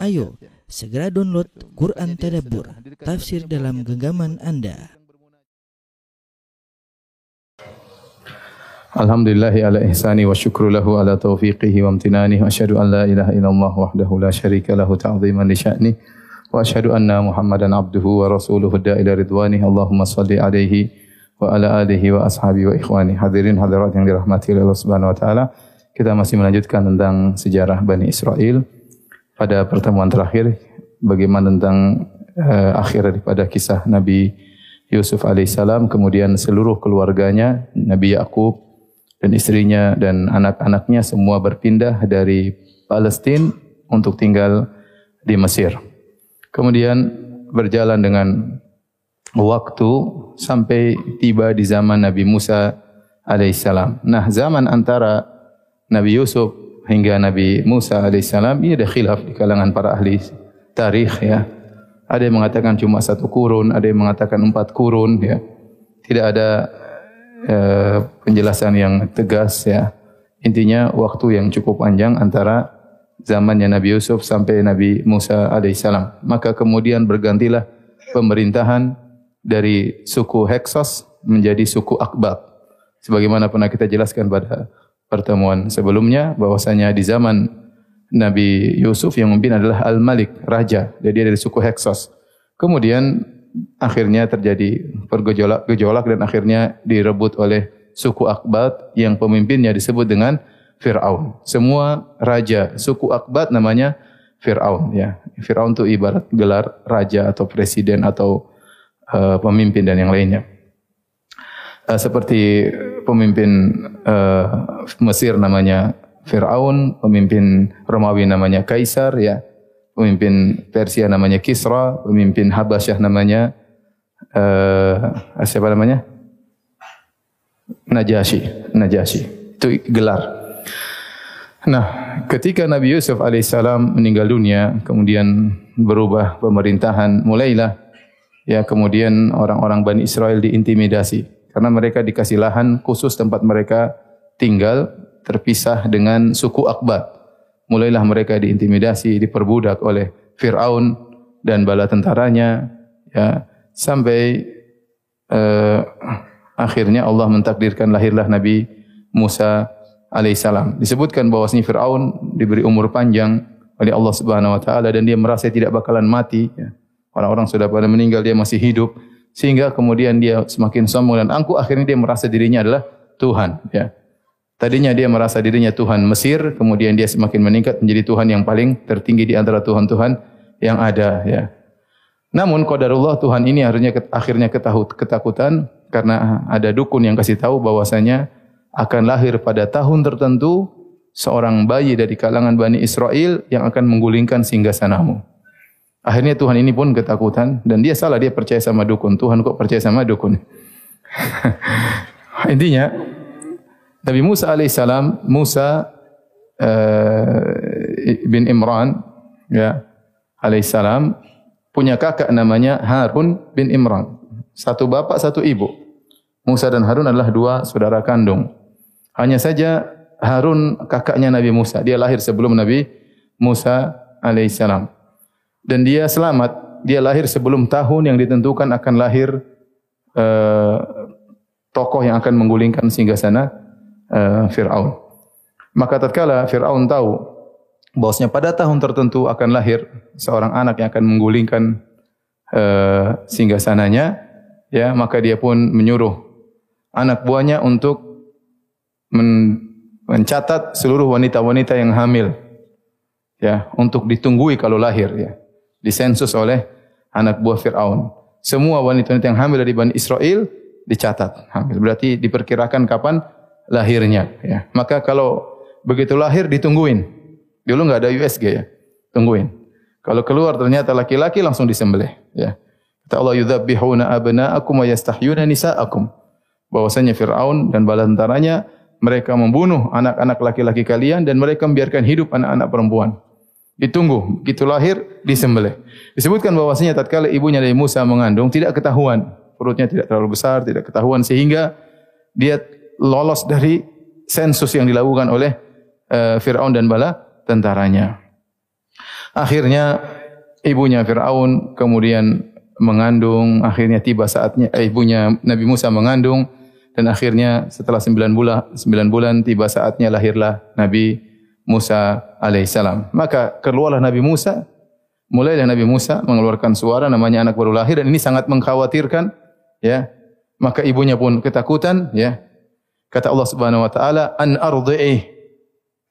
Ayo, segera download Quran Tadabbur, tafsir dalam genggaman Anda. Alhamdulillahi ala ihsani wa syukru lahu ala taufiqihi wa amtinani. Wa ashadu an la ilaha illallah wahdahu la syarika lahu ta'ziman li sya'ni. Wa ashadu anna muhammadan abduhu wa rasuluhu. Da'ila ridwani. Allahumma salli alaihi wa ala alihi wa ashabi wa ikhwani. Hadirin hadirat yang dirahmati oleh Allah subhanahu wa ta'ala. Kita masih melanjutkan tentang sejarah Bani Israel pada pertemuan terakhir bagaimana tentang uh, akhir daripada kisah Nabi Yusuf alaihissalam kemudian seluruh keluarganya Nabi Yakub dan istrinya dan anak-anaknya semua berpindah dari Palestin untuk tinggal di Mesir. Kemudian berjalan dengan waktu sampai tiba di zaman Nabi Musa alaihissalam. Nah, zaman antara Nabi Yusuf hingga Nabi Musa alaihissalam ini ada khilaf di kalangan para ahli tarikh ya. Ada yang mengatakan cuma satu kurun, ada yang mengatakan empat kurun ya. Tidak ada uh, penjelasan yang tegas ya. Intinya waktu yang cukup panjang antara zamannya Nabi Yusuf sampai Nabi Musa alaihissalam. Maka kemudian bergantilah pemerintahan dari suku Heksos menjadi suku Akbat. Sebagaimana pernah kita jelaskan pada pertemuan sebelumnya bahwasanya di zaman Nabi Yusuf yang memimpin adalah Al-Malik, raja. Jadi dia dari suku Heksos. Kemudian akhirnya terjadi pergejolak-gejolak dan akhirnya direbut oleh suku Akbat yang pemimpinnya disebut dengan Fir'aun. Semua raja suku Akbat namanya Fir'aun. Ya. Fir'aun itu ibarat gelar raja atau presiden atau uh, pemimpin dan yang lainnya. Uh, seperti pemimpin uh, Mesir namanya Fir'aun, pemimpin Romawi namanya Kaisar, ya. pemimpin Persia namanya Kisra, pemimpin Habasyah namanya uh, siapa namanya? Najasyi, Najasyi. Itu gelar. Nah, ketika Nabi Yusuf alaihissalam meninggal dunia, kemudian berubah pemerintahan, mulailah ya kemudian orang-orang Bani Israel diintimidasi karena mereka dikasih lahan khusus tempat mereka tinggal terpisah dengan suku Akbat. Mulailah mereka diintimidasi, diperbudak oleh Fir'aun dan bala tentaranya ya sampai uh, akhirnya Allah mentakdirkan lahirlah Nabi Musa alaihissalam. Disebutkan bahwasanya Fir'aun diberi umur panjang oleh Allah Subhanahu wa taala dan dia merasa tidak bakalan mati ya. Orang-orang sudah pada meninggal dia masih hidup sehingga kemudian dia semakin sombong dan angkuh. Akhirnya dia merasa dirinya adalah Tuhan ya. Tadinya dia merasa dirinya Tuhan Mesir kemudian dia semakin meningkat menjadi Tuhan yang paling tertinggi di antara Tuhan-Tuhan yang ada ya. Namun qadarullah Tuhan ini akhirnya akhirnya ketahut ketakutan karena ada dukun yang kasih tahu bahwasanya akan lahir pada tahun tertentu seorang bayi dari kalangan Bani Israel yang akan menggulingkan singgasanamu. Akhirnya Tuhan ini pun ketakutan dan dia salah dia percaya sama dukun. Tuhan kok percaya sama dukun? Intinya Nabi Musa alaihissalam Musa uh, bin Imran ya alaihissalam punya kakak namanya Harun bin Imran. Satu bapak satu ibu. Musa dan Harun adalah dua saudara kandung. Hanya saja Harun kakaknya Nabi Musa. Dia lahir sebelum Nabi Musa alaihissalam dan dia selamat. Dia lahir sebelum tahun yang ditentukan akan lahir uh, tokoh yang akan menggulingkan singgasana uh, Fir'aun. Maka tatkala Fir'aun tahu bahwasanya pada tahun tertentu akan lahir seorang anak yang akan menggulingkan uh, singgasananya, ya maka dia pun menyuruh anak buahnya untuk men mencatat seluruh wanita-wanita yang hamil ya untuk ditunggui kalau lahir ya disensus oleh anak buah Fir'aun. Semua wanita-wanita yang hamil dari Bani Israel dicatat. Hamil. Berarti diperkirakan kapan lahirnya. Ya. Maka kalau begitu lahir ditungguin. Dulu enggak ada USG ya. Tungguin. Kalau keluar ternyata laki-laki langsung disembelih. Ya. Kata Allah yudhabbihuna abna'akum wa yastahyuna nisa'akum. Bahwasanya Fir'aun dan bala tentaranya mereka membunuh anak-anak laki-laki kalian dan mereka membiarkan hidup anak-anak perempuan ditunggu begitu lahir disembelih. Disebutkan bahwasanya tatkala ibunya dari Musa mengandung tidak ketahuan, perutnya tidak terlalu besar, tidak ketahuan sehingga dia lolos dari sensus yang dilakukan oleh uh, Firaun dan bala tentaranya. Akhirnya ibunya Firaun kemudian mengandung, akhirnya tiba saatnya eh, ibunya Nabi Musa mengandung dan akhirnya setelah sembilan bulan sembilan bulan tiba saatnya lahirlah Nabi Musa alaihissalam. Maka keluarlah Nabi Musa, mulailah Nabi Musa mengeluarkan suara namanya anak baru lahir dan ini sangat mengkhawatirkan ya. Maka ibunya pun ketakutan ya. Kata Allah Subhanahu wa taala an ardhi'i.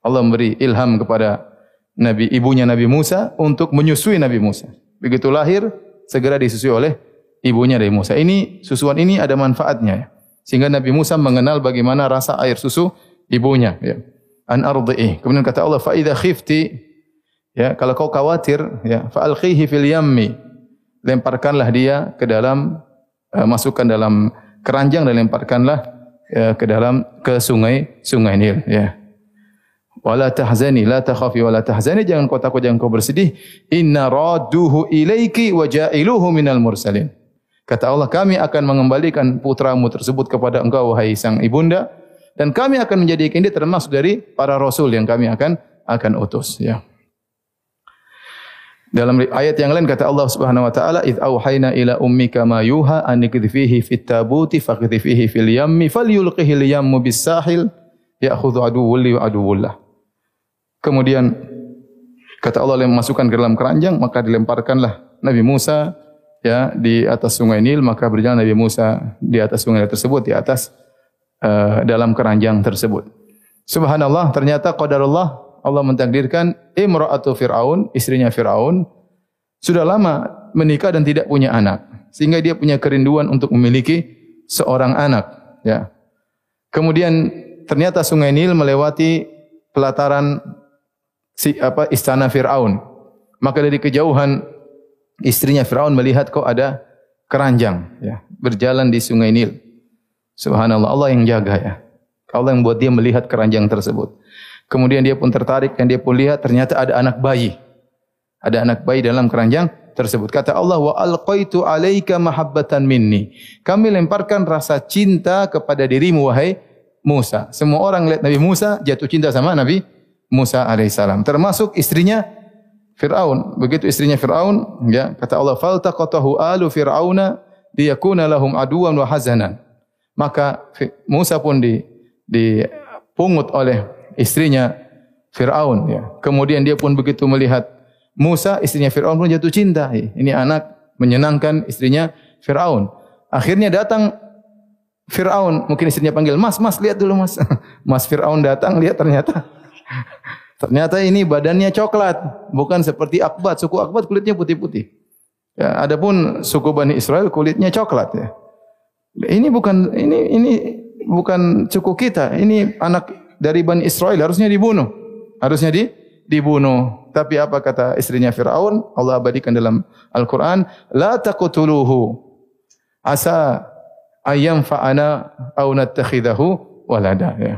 Allah memberi ilham kepada Nabi ibunya Nabi Musa untuk menyusui Nabi Musa. Begitu lahir, segera disusui oleh ibunya dari Musa. Ini susuan ini ada manfaatnya. Sehingga Nabi Musa mengenal bagaimana rasa air susu ibunya. Ya. An ardi'i. Kemudian kata Allah, fa idza khifti ya kalau kau khawatir ya fa alqihi fil yammi. Lemparkanlah dia ke dalam uh, masukkan dalam keranjang dan lemparkanlah uh, ke dalam ke sungai sungai Nil ya wala tahzani la takhafi wala tahzani jangan kau takut jangan kau bersedih inna radduhu ilaiki wa ja'iluhu minal mursalin kata Allah kami akan mengembalikan putramu tersebut kepada engkau wahai sang ibunda dan kami akan menjadikan dia termasuk dari para rasul yang kami akan akan utus ya. Dalam ayat yang lain kata Allah Subhanahu wa taala id auhayna ila ummika ma yuha an ikdhifihi fit tabuti faqdhifihi fil yammi falyulqihi al yammu bis sahil ya'khudhu aduwwul li wa aduwwullah Kemudian kata Allah yang masukkan ke dalam keranjang maka dilemparkanlah Nabi Musa ya di atas sungai Nil maka berjalan Nabi Musa di atas sungai tersebut di atas uh, dalam keranjang tersebut. Subhanallah ternyata qadarullah Allah mentakdirkan imra'atu Fir'aun istrinya Fir'aun sudah lama menikah dan tidak punya anak sehingga dia punya kerinduan untuk memiliki seorang anak ya. Kemudian ternyata sungai Nil melewati pelataran si apa istana Firaun. Maka dari kejauhan istrinya Firaun melihat kok ada keranjang ya, berjalan di sungai Nil. Subhanallah, Allah yang jaga ya. Allah yang buat dia melihat keranjang tersebut. Kemudian dia pun tertarik dan dia pun lihat ternyata ada anak bayi. Ada anak bayi dalam keranjang tersebut. Kata Allah, wa alqaitu alaika mahabbatan minni. Kami lemparkan rasa cinta kepada dirimu wahai Musa. Semua orang lihat Nabi Musa jatuh cinta sama Nabi Musa alaihissalam. Termasuk istrinya Fir'aun. Begitu istrinya Fir'aun, ya, kata Allah, faltaqatahu alu Fir'auna liyakuna lahum aduan wa hazanan. Maka Musa pun di, dipungut oleh istrinya Fir'aun. Ya. Kemudian dia pun begitu melihat Musa, istrinya Fir'aun pun jatuh cinta. Ini anak menyenangkan istrinya Fir'aun. Akhirnya datang Fir'aun, mungkin istrinya panggil, Mas, Mas, lihat dulu Mas. Mas Fir'aun datang, lihat ternyata Ternyata ini badannya coklat, bukan seperti Akbat. Suku Akbat kulitnya putih-putih. Ya, adapun suku Bani Israel kulitnya coklat ya. Ini bukan ini ini bukan suku kita. Ini anak dari Bani Israel harusnya dibunuh. Harusnya di dibunuh. Tapi apa kata istrinya Firaun? Allah abadikan dalam Al-Qur'an, la taqtuluhu. Asa ayam fa'ana au nattakhidahu walada ya.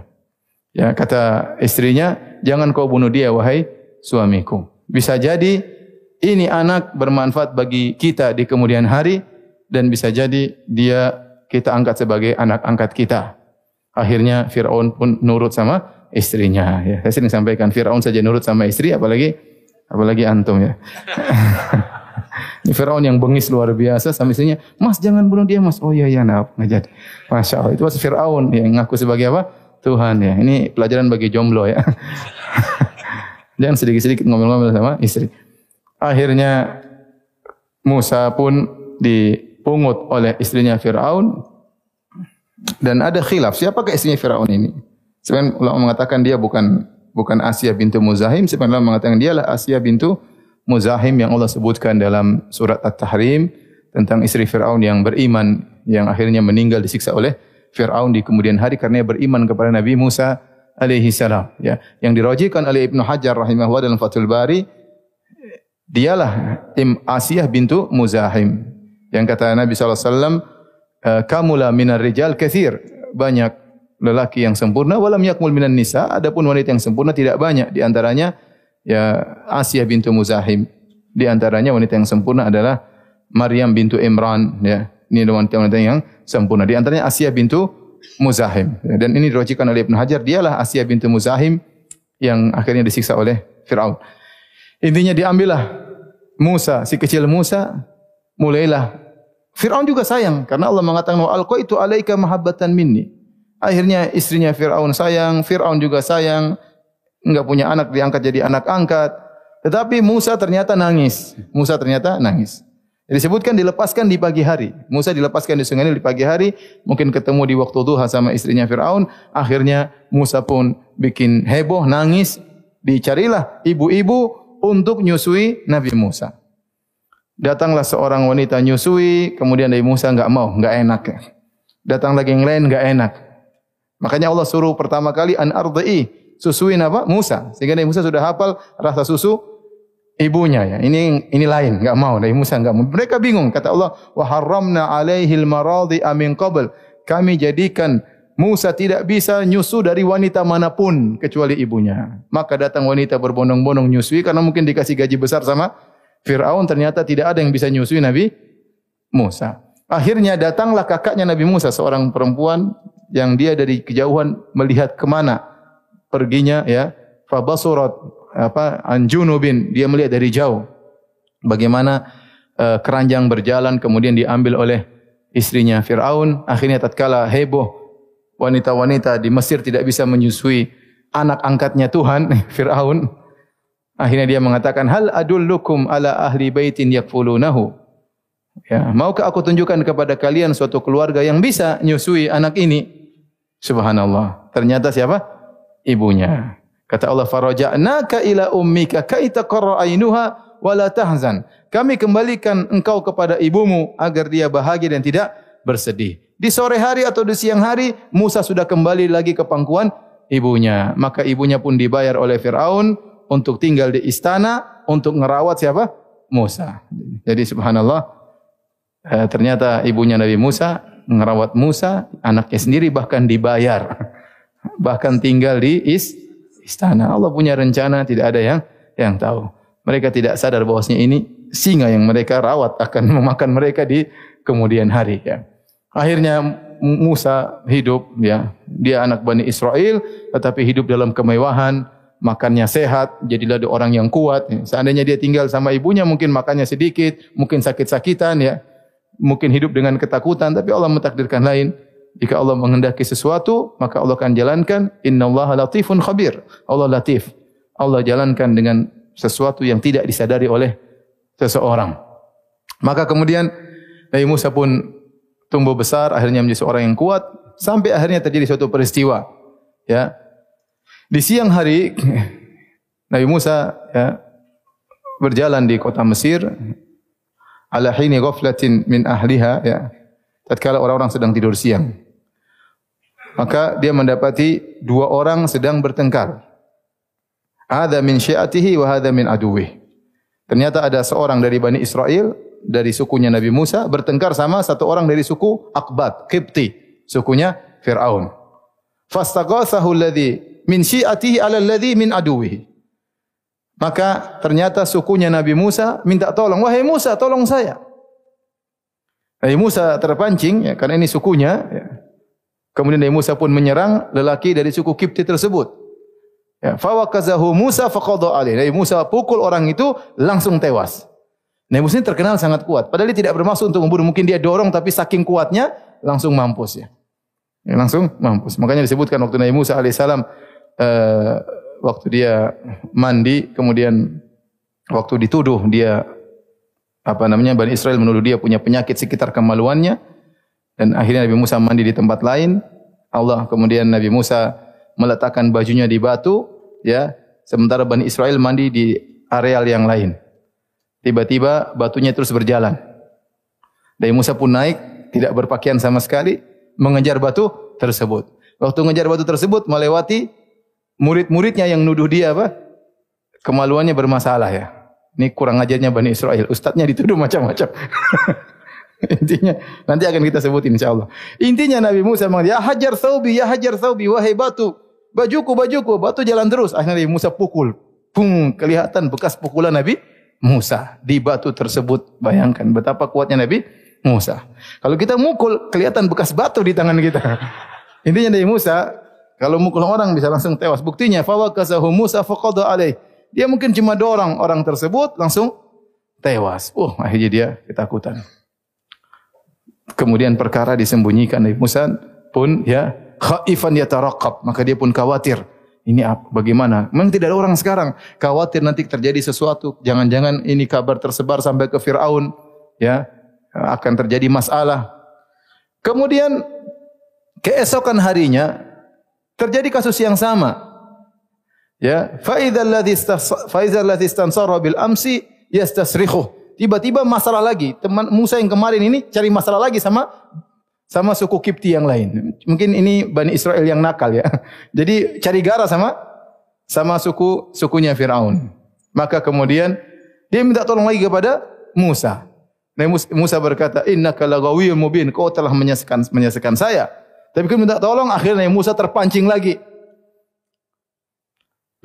Ya, kata istrinya, jangan kau bunuh dia wahai suamiku. Bisa jadi ini anak bermanfaat bagi kita di kemudian hari dan bisa jadi dia kita angkat sebagai anak angkat kita. Akhirnya Firaun pun nurut sama istrinya. Ya, saya sering sampaikan Firaun saja nurut sama istri, apalagi apalagi antum ya. Ini Firaun yang bengis luar biasa sama istrinya. Mas jangan bunuh dia mas. Oh iya iya nah, nggak jadi. Masya Allah itu was Firaun yang ngaku sebagai apa? Tuhan ya. Ini pelajaran bagi jomblo ya. Jangan sedikit-sedikit ngomel-ngomel sama istri. Akhirnya Musa pun dipungut oleh istrinya Firaun. Dan ada khilaf. Siapakah istrinya Firaun ini? Sebenarnya ulama mengatakan dia bukan bukan Asia bintu Muzahim, sebenarnya ulama mengatakan dia lah Asia bintu Muzahim yang Allah sebutkan dalam surat At-Tahrim tentang istri Firaun yang beriman yang akhirnya meninggal disiksa oleh Fir'aun di kemudian hari karena beriman kepada Nabi Musa alaihi salam ya. Yang dirajikan oleh Ibnu Hajar rahimahullah dalam Fathul Bari dialah Im Asiyah bintu Muzahim yang kata Nabi wasallam eh, kamula minar rijal kathir banyak lelaki yang sempurna walam yakmul minan nisa adapun wanita yang sempurna tidak banyak di antaranya ya Asiyah bintu Muzahim di antaranya wanita yang sempurna adalah Maryam bintu Imran ya ini wanita-wanita yang sempurna. Di antaranya Asia bintu Muzahim. Dan ini dirajikan oleh Ibn Hajar. Dialah Asia bintu Muzahim yang akhirnya disiksa oleh Fir'aun. Intinya diambillah Musa, si kecil Musa, mulailah Fir'aun juga sayang karena Allah mengatakan wa alqaitu alaika mahabbatan minni. Akhirnya istrinya Fir'aun sayang, Fir'aun juga sayang, enggak punya anak diangkat jadi anak angkat. Tetapi Musa ternyata nangis. Musa ternyata nangis. Disebutkan dilepaskan di pagi hari. Musa dilepaskan di sungai Nil di pagi hari, mungkin ketemu di waktu duha sama istrinya Firaun, akhirnya Musa pun bikin heboh, nangis, dicarilah ibu-ibu untuk nyusui Nabi Musa. Datanglah seorang wanita nyusui, kemudian Nabi Musa enggak mau, enggak enak. Datang lagi yang lain enggak enak. Makanya Allah suruh pertama kali an ardai, susuin apa? Musa. Sehingga Nabi Musa sudah hafal rasa susu ibunya ya. Ini ini lain, enggak mau dari Musa enggak mau. Mereka bingung kata Allah, "Wa harramna 'alaihi al-maradi amin qabl." Kami jadikan Musa tidak bisa nyusu dari wanita manapun kecuali ibunya. Maka datang wanita berbondong-bondong nyusui karena mungkin dikasih gaji besar sama Firaun ternyata tidak ada yang bisa nyusui Nabi Musa. Akhirnya datanglah kakaknya Nabi Musa seorang perempuan yang dia dari kejauhan melihat ke mana perginya ya fa basurat apa anjunubin dia melihat dari jauh bagaimana uh, keranjang berjalan kemudian diambil oleh istrinya Firaun akhirnya tatkala heboh wanita-wanita di Mesir tidak bisa menyusui anak angkatnya Tuhan Firaun akhirnya dia mengatakan hal adullukum ala ahli baitin yakfulunahu ya maukah aku tunjukkan kepada kalian suatu keluarga yang bisa menyusui anak ini subhanallah ternyata siapa ibunya Kata Allah faraja'naka ila ummika kaita qarra ainuha wala tahzan. Kami kembalikan engkau kepada ibumu agar dia bahagia dan tidak bersedih. Di sore hari atau di siang hari Musa sudah kembali lagi ke pangkuan ibunya. Maka ibunya pun dibayar oleh Firaun untuk tinggal di istana untuk merawat siapa? Musa. Jadi subhanallah eh, ternyata ibunya Nabi Musa merawat Musa, anaknya sendiri bahkan dibayar. Bahkan tinggal di istana. Allah punya rencana, tidak ada yang yang tahu. Mereka tidak sadar bahwasanya ini singa yang mereka rawat akan memakan mereka di kemudian hari. Ya. Akhirnya Musa hidup, ya, dia anak bani Israel, tetapi hidup dalam kemewahan, makannya sehat, jadilah dia orang yang kuat. Ya. Seandainya dia tinggal sama ibunya, mungkin makannya sedikit, mungkin sakit-sakitan, ya, mungkin hidup dengan ketakutan, tapi Allah mentakdirkan lain. Jika Allah menghendaki sesuatu, maka Allah akan jalankan. Inna Allah latifun khabir. Allah latif. Allah jalankan dengan sesuatu yang tidak disadari oleh seseorang. Maka kemudian Nabi Musa pun tumbuh besar, akhirnya menjadi seorang yang kuat, sampai akhirnya terjadi suatu peristiwa. Ya, di siang hari Nabi Musa ya, berjalan di kota Mesir, ala hini ghaflatin min ahliha, ya, tatkala orang-orang sedang tidur siang maka dia mendapati dua orang sedang bertengkar. Ada min syiatihi wa hadha min aduwih. Ternyata ada seorang dari Bani Israel, dari sukunya Nabi Musa, bertengkar sama satu orang dari suku Akbat, Qibti, sukunya Fir'aun. Fastaghasahu alladhi min syiatihi ala alladhi min aduwih. Maka ternyata sukunya Nabi Musa minta tolong, wahai Musa, tolong saya. Nabi Musa terpancing, ya, karena ini sukunya, ya, Kemudian Nabi Musa pun menyerang lelaki dari suku Kipti tersebut. Ya, fawakazahu Musa faqadha alaih. Nabi Musa pukul orang itu langsung tewas. Nabi Musa ini terkenal sangat kuat. Padahal dia tidak bermaksud untuk membunuh. Mungkin dia dorong tapi saking kuatnya langsung mampus ya. ya langsung mampus. Makanya disebutkan waktu Nabi Musa alaihissalam uh, waktu dia mandi kemudian waktu dituduh dia apa namanya Bani Israel menuduh dia punya penyakit sekitar kemaluannya dan akhirnya Nabi Musa mandi di tempat lain. Allah kemudian Nabi Musa meletakkan bajunya di batu, ya. Sementara Bani Israel mandi di areal yang lain. Tiba-tiba batunya terus berjalan. Nabi Musa pun naik, tidak berpakaian sama sekali, mengejar batu tersebut. Waktu mengejar batu tersebut melewati murid-muridnya yang nuduh dia apa? Kemaluannya bermasalah ya. Ini kurang ajarnya Bani Israel. Ustadznya dituduh macam-macam. Intinya nanti akan kita sebutin insyaallah. Intinya Nabi Musa mengatakan, "Ya hajar saubi, ya hajar saubi, wahai batu, bajuku, bajuku." Batu jalan terus. Akhirnya Nabi Musa pukul. Pung, kelihatan bekas pukulan Nabi Musa di batu tersebut. Bayangkan betapa kuatnya Nabi Musa. Kalau kita mukul, kelihatan bekas batu di tangan kita. Intinya Nabi Musa, kalau mukul orang bisa langsung tewas. Buktinya, fawakasahu Musa faqada alaih. Dia mungkin cuma dorong orang tersebut langsung tewas. Oh, akhirnya dia ketakutan. Kemudian perkara disembunyikan Nabi Musa pun ya khaifan yatarakab maka dia pun khawatir ini apa, bagaimana? Memang tidak ada orang sekarang khawatir nanti terjadi sesuatu. Jangan-jangan ini kabar tersebar sampai ke Firaun, ya akan terjadi masalah. Kemudian keesokan harinya terjadi kasus yang sama. Ya, faizal ladzi faizal ladzi istansara bil amsi yastasrikhu. Tiba-tiba masalah lagi. Teman Musa yang kemarin ini cari masalah lagi sama sama suku Kipti yang lain. Mungkin ini Bani Israel yang nakal ya. Jadi cari gara sama sama suku sukunya Firaun. Maka kemudian dia minta tolong lagi kepada Musa. Nabi Musa berkata, "Innaka lagawiyyun mubin." Kau telah menyesakan menyesakan saya. Tapi kau minta tolong akhirnya Musa terpancing lagi.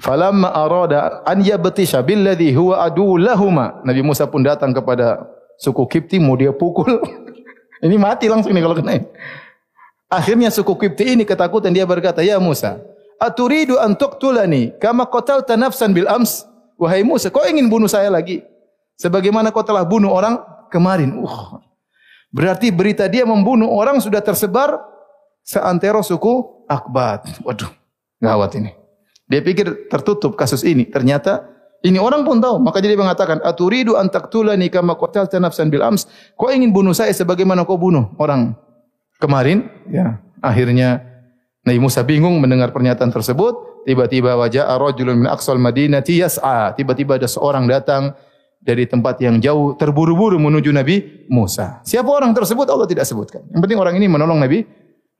Falamma arada an yabtisha billadhi huwa adu lahuma. Nabi Musa pun datang kepada suku Kipti mau dia pukul. Ini mati langsung nih kalau kena. Akhirnya suku Kipti ini ketakutan dia berkata, "Ya Musa, aturidu an tuqtulani kama qatalta nafsan bil ams?" Wahai Musa, kau ingin bunuh saya lagi? Sebagaimana kau telah bunuh orang kemarin. Uh. Berarti berita dia membunuh orang sudah tersebar seantero suku Akbat. Waduh, gawat ini. Dia pikir tertutup kasus ini. Ternyata ini orang pun tahu. Maka dia mengatakan, Aturidu antaktulani kama kotel nafsan bil ams. Kau ingin bunuh saya sebagaimana kau bunuh orang kemarin? Ya. Akhirnya Nabi Musa bingung mendengar pernyataan tersebut. Tiba-tiba wajah arrojulun min aqsal madinati yas'a. Tiba-tiba ada seorang datang dari tempat yang jauh terburu-buru menuju Nabi Musa. Siapa orang tersebut Allah tidak sebutkan. Yang penting orang ini menolong Nabi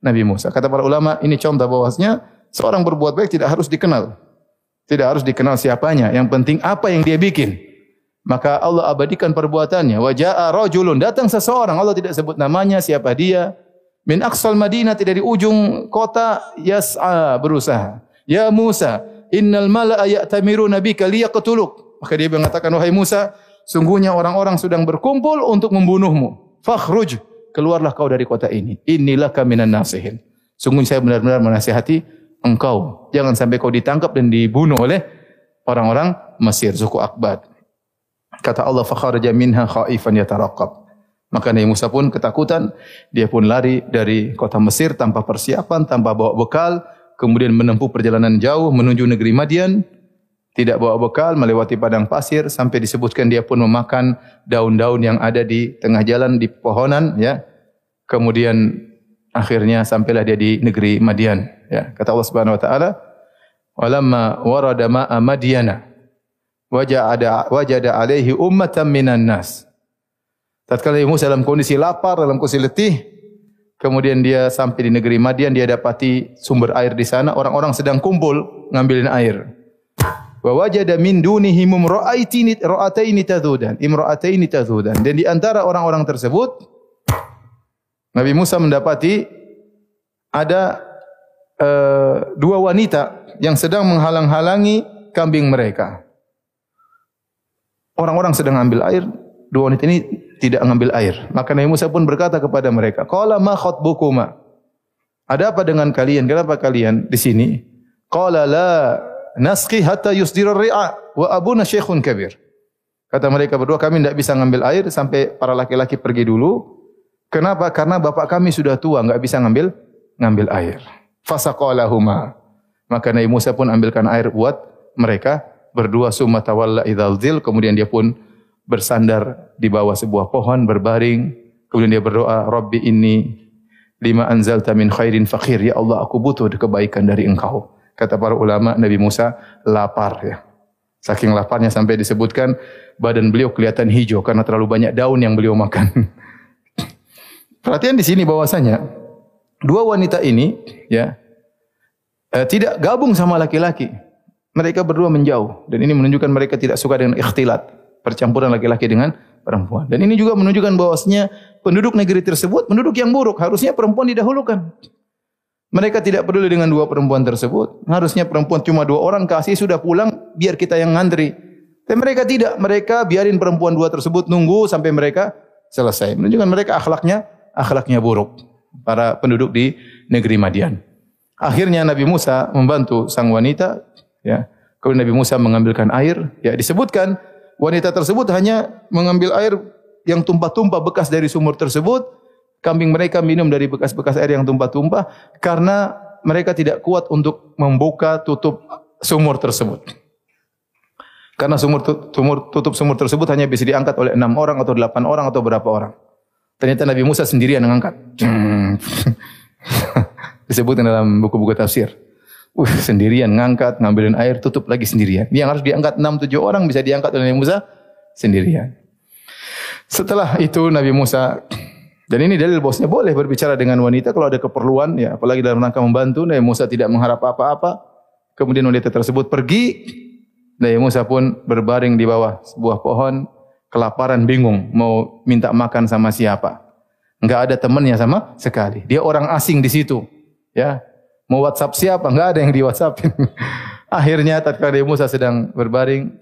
Nabi Musa. Kata para ulama ini contoh bahwasanya seorang berbuat baik tidak harus dikenal. Tidak harus dikenal siapanya. Yang penting apa yang dia bikin. Maka Allah abadikan perbuatannya. Waja'a rajulun. Datang seseorang. Allah tidak sebut namanya. Siapa dia. Min aqsal madinah. Dari ujung kota. Yas'a berusaha. Ya Musa. Innal mala'a ya'tamiru nabika liyaqtuluk. Maka dia mengatakan. Wahai Musa. Sungguhnya orang-orang sedang berkumpul untuk membunuhmu. Fakhruj Keluarlah kau dari kota ini. Inilah kaminan nasihin. Sungguh saya benar-benar menasihati engkau. Jangan sampai kau ditangkap dan dibunuh oleh orang-orang Mesir, suku Akbad. Kata Allah, فَخَرَجَ مِنْهَا خَائِفًا يَتَرَقَّبْ Maka Nabi Musa pun ketakutan, dia pun lari dari kota Mesir tanpa persiapan, tanpa bawa bekal, kemudian menempuh perjalanan jauh menuju negeri Madian, tidak bawa bekal, melewati padang pasir, sampai disebutkan dia pun memakan daun-daun yang ada di tengah jalan, di pohonan, ya. Kemudian akhirnya sampailah dia di negeri Madian. Ya, kata Allah Subhanahu wa taala, "Walamma warada ma'a Madyana wajada wajada alaihi ummatan minan nas." Tatkala Musa dalam kondisi lapar, dalam kondisi letih, kemudian dia sampai di negeri Madian, dia dapati sumber air di sana, orang-orang sedang kumpul ngambilin air. Wa wajada min dunihim imra'ataini ra'ataini tadhudan, imra'ataini tadhudan. Dan di antara orang-orang tersebut Nabi Musa mendapati ada uh, dua wanita yang sedang menghalang-halangi kambing mereka. Orang-orang sedang ambil air, dua wanita ini tidak mengambil air. Maka Nabi Musa pun berkata kepada mereka, "Qala ma khatbukuma?" Ada apa dengan kalian? Kenapa kalian di sini? Qala la nasqi hatta yusdira ar-ri'a wa abuna syekhun kabir. Kata mereka berdua, kami tidak bisa mengambil air sampai para laki-laki pergi dulu. Kenapa? Karena bapak kami sudah tua, enggak bisa ngambil ngambil air. Fasaqalahuma. Maka Nabi Musa pun ambilkan air buat mereka berdua. Summa tawalla idzal kemudian dia pun bersandar di bawah sebuah pohon berbaring. Kemudian dia berdoa rabbi inni lima anzalta min khairin fakir ya Allah aku butuh kebaikan dari engkau kata para ulama Nabi Musa lapar ya saking laparnya sampai disebutkan badan beliau kelihatan hijau karena terlalu banyak daun yang beliau makan perhatian di sini bahwasanya dua wanita ini ya eh, tidak gabung sama laki-laki. Mereka berdua menjauh dan ini menunjukkan mereka tidak suka dengan ikhtilat, percampuran laki-laki dengan perempuan. Dan ini juga menunjukkan bahwasanya penduduk negeri tersebut penduduk yang buruk, harusnya perempuan didahulukan. Mereka tidak peduli dengan dua perempuan tersebut. Harusnya perempuan cuma dua orang kasih sudah pulang biar kita yang ngantri. Tapi mereka tidak, mereka biarin perempuan dua tersebut nunggu sampai mereka selesai. Menunjukkan mereka akhlaknya akhlaknya buruk para penduduk di negeri Madian. Akhirnya Nabi Musa membantu sang wanita, ya. Kemudian Nabi Musa mengambilkan air, ya disebutkan wanita tersebut hanya mengambil air yang tumpah-tumpah bekas dari sumur tersebut. Kambing mereka minum dari bekas-bekas air yang tumpah-tumpah karena mereka tidak kuat untuk membuka tutup sumur tersebut. Karena sumur, sumur tutup sumur tersebut hanya bisa diangkat oleh enam orang atau delapan orang atau berapa orang. Ternyata Nabi Musa sendirian mengangkat. Disebutkan dalam buku-buku tafsir. Uh, sendirian ngangkat, ngambilin air, tutup lagi sendirian. Yang harus diangkat enam tujuh orang bisa diangkat oleh Nabi Musa sendirian. Setelah itu Nabi Musa dan ini dalil bosnya boleh berbicara dengan wanita kalau ada keperluan ya apalagi dalam rangka membantu. Nabi Musa tidak mengharap apa-apa. Kemudian wanita tersebut pergi. Nabi Musa pun berbaring di bawah sebuah pohon. Kelaparan bingung mau minta makan sama siapa. Enggak ada temannya sama sekali. Dia orang asing di situ ya. Mau WhatsApp siapa? Enggak ada yang di WhatsAppin akhirnya tatkala Nabi Musa sedang berbaring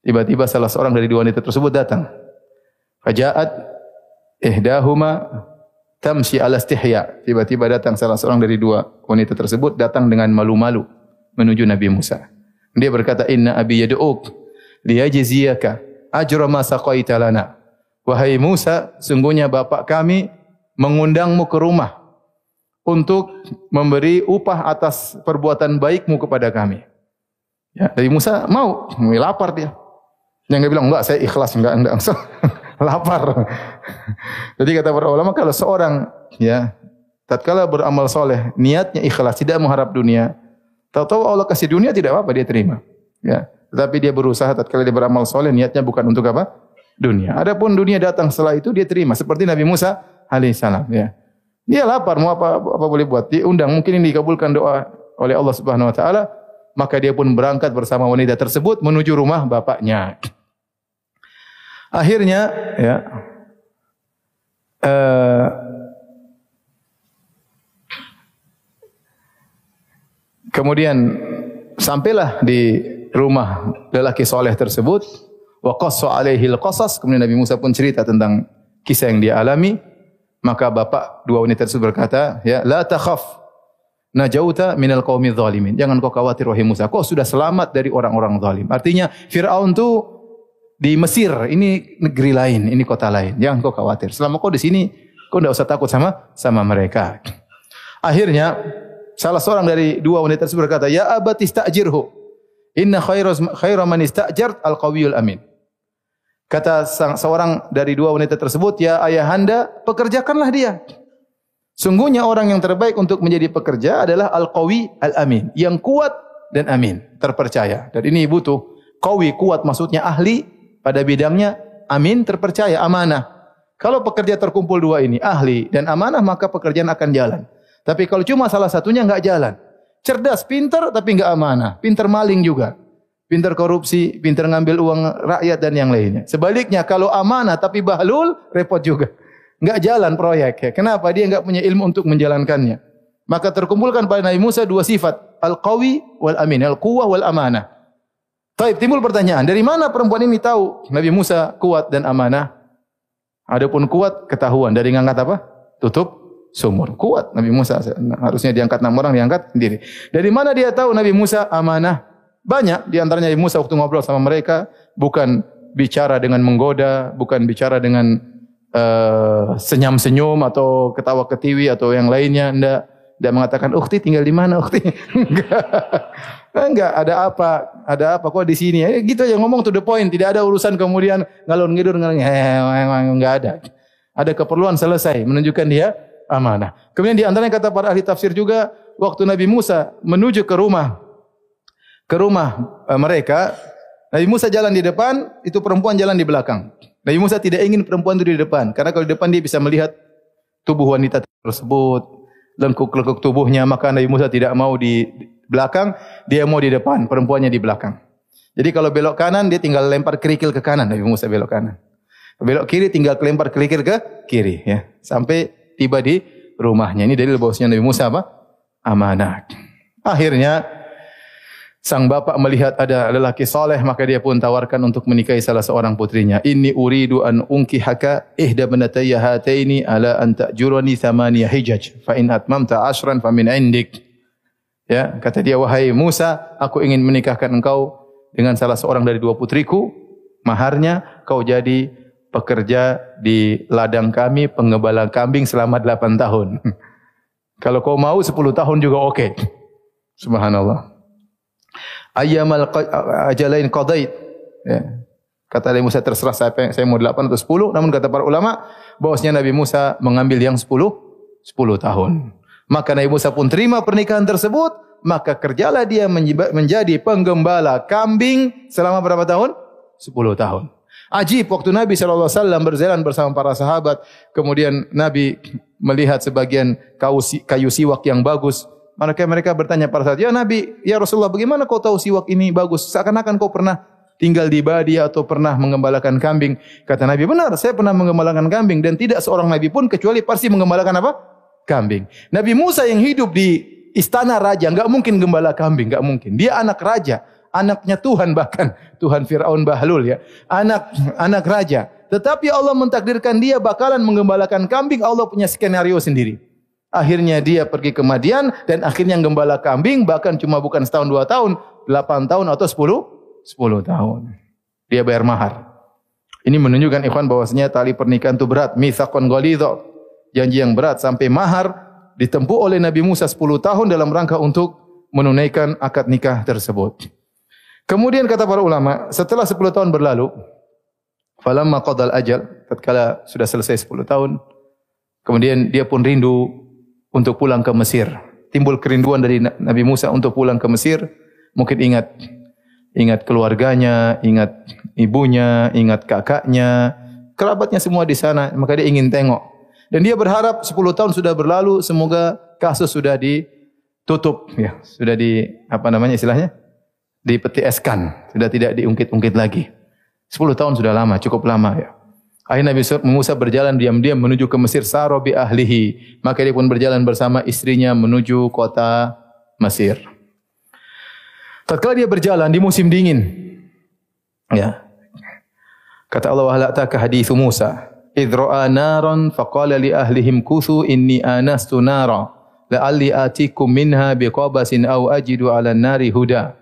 tiba-tiba salah seorang dari dua wanita tersebut datang. Fajaat ihdahuma tamshi ala istihya. Tiba-tiba datang salah seorang dari dua wanita tersebut datang dengan malu-malu menuju Nabi Musa. Dia berkata, "Inna abi yad'uk liyajziyaka ajra ma saqaita lana." Wahai Musa, sungguhnya bapak kami mengundangmu ke rumah untuk memberi upah atas perbuatan baikmu kepada kami. Ya, Nabi Musa mau, lapar dia. Yang dia bilang, enggak, saya ikhlas, enggak, enggak. lapar. Jadi kata para ulama kalau seorang ya tatkala beramal soleh niatnya ikhlas tidak mengharap dunia, tahu-tahu Allah kasih dunia tidak apa-apa dia terima. Ya, tetapi dia berusaha tatkala dia beramal soleh niatnya bukan untuk apa? Dunia. Adapun dunia datang setelah itu dia terima seperti Nabi Musa alaihissalam ya. Dia lapar mau apa apa boleh buat. Dia undang mungkin ini dikabulkan doa oleh Allah Subhanahu wa taala maka dia pun berangkat bersama wanita tersebut menuju rumah bapaknya. Akhirnya ya uh, kemudian sampailah di rumah lelaki soleh tersebut wa qassa alaihi alqasas. Kemudian Nabi Musa pun cerita tentang kisah yang dia alami. Maka bapak dua wanita tersebut berkata ya la takhaf najauta minal qaumi zalimin jangan kau khawatir wahai Musa. Kau sudah selamat dari orang-orang zalim. Artinya Firaun tu di Mesir ini negeri lain, ini kota lain. Jangan kau khawatir. Selama kau di sini, kau tidak usah takut sama sama mereka. Akhirnya salah seorang dari dua wanita tersebut berkata, "Ya abati istajirhu. Inna khairaz khaira man istajart al-qawiyul amin." Kata seorang dari dua wanita tersebut, "Ya ayahanda, pekerjakanlah dia." Sungguhnya orang yang terbaik untuk menjadi pekerja adalah al-qawi al-amin, yang kuat dan amin, terpercaya. Dan ini butuh qawi kuat maksudnya ahli, pada bidangnya amin terpercaya amanah. Kalau pekerja terkumpul dua ini ahli dan amanah maka pekerjaan akan jalan. Tapi kalau cuma salah satunya enggak jalan. Cerdas, pintar tapi enggak amanah. Pintar maling juga. Pintar korupsi, pintar ngambil uang rakyat dan yang lainnya. Sebaliknya kalau amanah tapi bahlul repot juga. Enggak jalan proyek. Ya. Kenapa? Dia enggak punya ilmu untuk menjalankannya. Maka terkumpulkan pada Nabi Musa dua sifat. Al-qawi wal amin. Al-quwah wal amanah. Taib timbul pertanyaan, dari mana perempuan ini tahu Nabi Musa kuat dan amanah? Adapun kuat ketahuan dari ngangkat apa? Tutup sumur. Kuat Nabi Musa harusnya diangkat enam orang diangkat sendiri. Dari mana dia tahu Nabi Musa amanah? Banyak di antaranya Nabi Musa waktu ngobrol sama mereka bukan bicara dengan menggoda, bukan bicara dengan uh, senyum-senyum atau ketawa ketiwi atau yang lainnya. Tidak, tidak mengatakan, "Ukti tinggal di mana, Ukti?" Enggak. Enggak, ada apa? Ada apa kok di sini? Eh, gitu aja ngomong to the point, tidak ada urusan kemudian ngalor ngidur ngalor enggak ada. Ada keperluan selesai menunjukkan dia amanah. Kemudian di antaranya kata para ahli tafsir juga waktu Nabi Musa menuju ke rumah ke rumah mereka, Nabi Musa jalan di depan, itu perempuan jalan di belakang. Nabi Musa tidak ingin perempuan itu di depan karena kalau di depan dia bisa melihat tubuh wanita tersebut, lengkuk-lengkuk tubuhnya, maka Nabi Musa tidak mau di belakang, dia mau di depan, perempuannya di belakang. Jadi kalau belok kanan, dia tinggal lempar kerikil ke kanan, Nabi Musa belok kanan. Belok kiri, tinggal lempar kerikil ke kiri. ya Sampai tiba di rumahnya. Ini dalil bahwasanya Nabi Musa apa? Amanah. Akhirnya, sang bapak melihat ada lelaki soleh, maka dia pun tawarkan untuk menikahi salah seorang putrinya. Ini uridu an unki haka ihda benataya hataini ala anta jurani thamaniya hijaj. Fa in atmamta ashran fa min indik. Ya, kata dia wahai Musa, aku ingin menikahkan engkau dengan salah seorang dari dua putriku. Maharnya kau jadi pekerja di ladang kami pengembala kambing selama delapan tahun. Kalau kau mau sepuluh tahun juga oke. Okay. Subhanallah. Ayyamal ajalain qadait. Ya. Kata Nabi Musa terserah saya, saya mau 8 atau 10. Namun kata para ulama, bahwasanya Nabi Musa mengambil yang 10, 10 tahun. Maka Nabi Musa pun terima pernikahan tersebut. Maka kerjalah dia menjadi penggembala kambing selama berapa tahun? 10 tahun. Ajib waktu Nabi SAW berjalan bersama para sahabat. Kemudian Nabi melihat sebagian kayu siwak yang bagus. Maka mereka bertanya para sahabat, Ya Nabi, Ya Rasulullah, bagaimana kau tahu siwak ini bagus? Seakan-akan kau pernah tinggal di Badia atau pernah mengembalakan kambing. Kata Nabi, benar, saya pernah mengembalakan kambing. Dan tidak seorang Nabi pun kecuali pasti mengembalakan apa? Kambing. Nabi Musa yang hidup di istana raja, enggak mungkin gembala kambing, enggak mungkin. Dia anak raja, anaknya Tuhan bahkan. Tuhan Fir'aun Bahlul ya. Anak anak raja. Tetapi Allah mentakdirkan dia bakalan mengembalakan kambing, Allah punya skenario sendiri. Akhirnya dia pergi ke Madian dan akhirnya gembala kambing bahkan cuma bukan setahun dua tahun, delapan tahun atau sepuluh 10 tahun. Dia bayar mahar. Ini menunjukkan ikhwan bahwasanya tali pernikahan itu berat. Mithaqan ghalidha. Janji yang berat sampai mahar ditempuh oleh Nabi Musa 10 tahun dalam rangka untuk menunaikan akad nikah tersebut. Kemudian kata para ulama, setelah 10 tahun berlalu, falamma qadal ajal, tatkala sudah selesai 10 tahun, kemudian dia pun rindu untuk pulang ke Mesir. Timbul kerinduan dari Nabi Musa untuk pulang ke Mesir. Mungkin ingat ingat keluarganya, ingat ibunya, ingat kakaknya, kerabatnya semua di sana, maka dia ingin tengok. Dan dia berharap 10 tahun sudah berlalu, semoga kasus sudah ditutup, ya, sudah di apa namanya istilahnya? dipetieskan, sudah tidak diungkit-ungkit lagi. 10 tahun sudah lama, cukup lama ya. Akhirnya Nabi Musa berjalan diam-diam menuju ke Mesir Sarobi ahlihi. Maka dia pun berjalan bersama istrinya menuju kota Mesir. Tatkala dia berjalan di musim dingin. Ya. Kata Allah wahla ta ka hadis Musa, "Idh ra'a naran faqala li ahlihim kuthu inni anastu nara la'alli atikum minha biqabasin aw ajidu 'ala an-nari huda."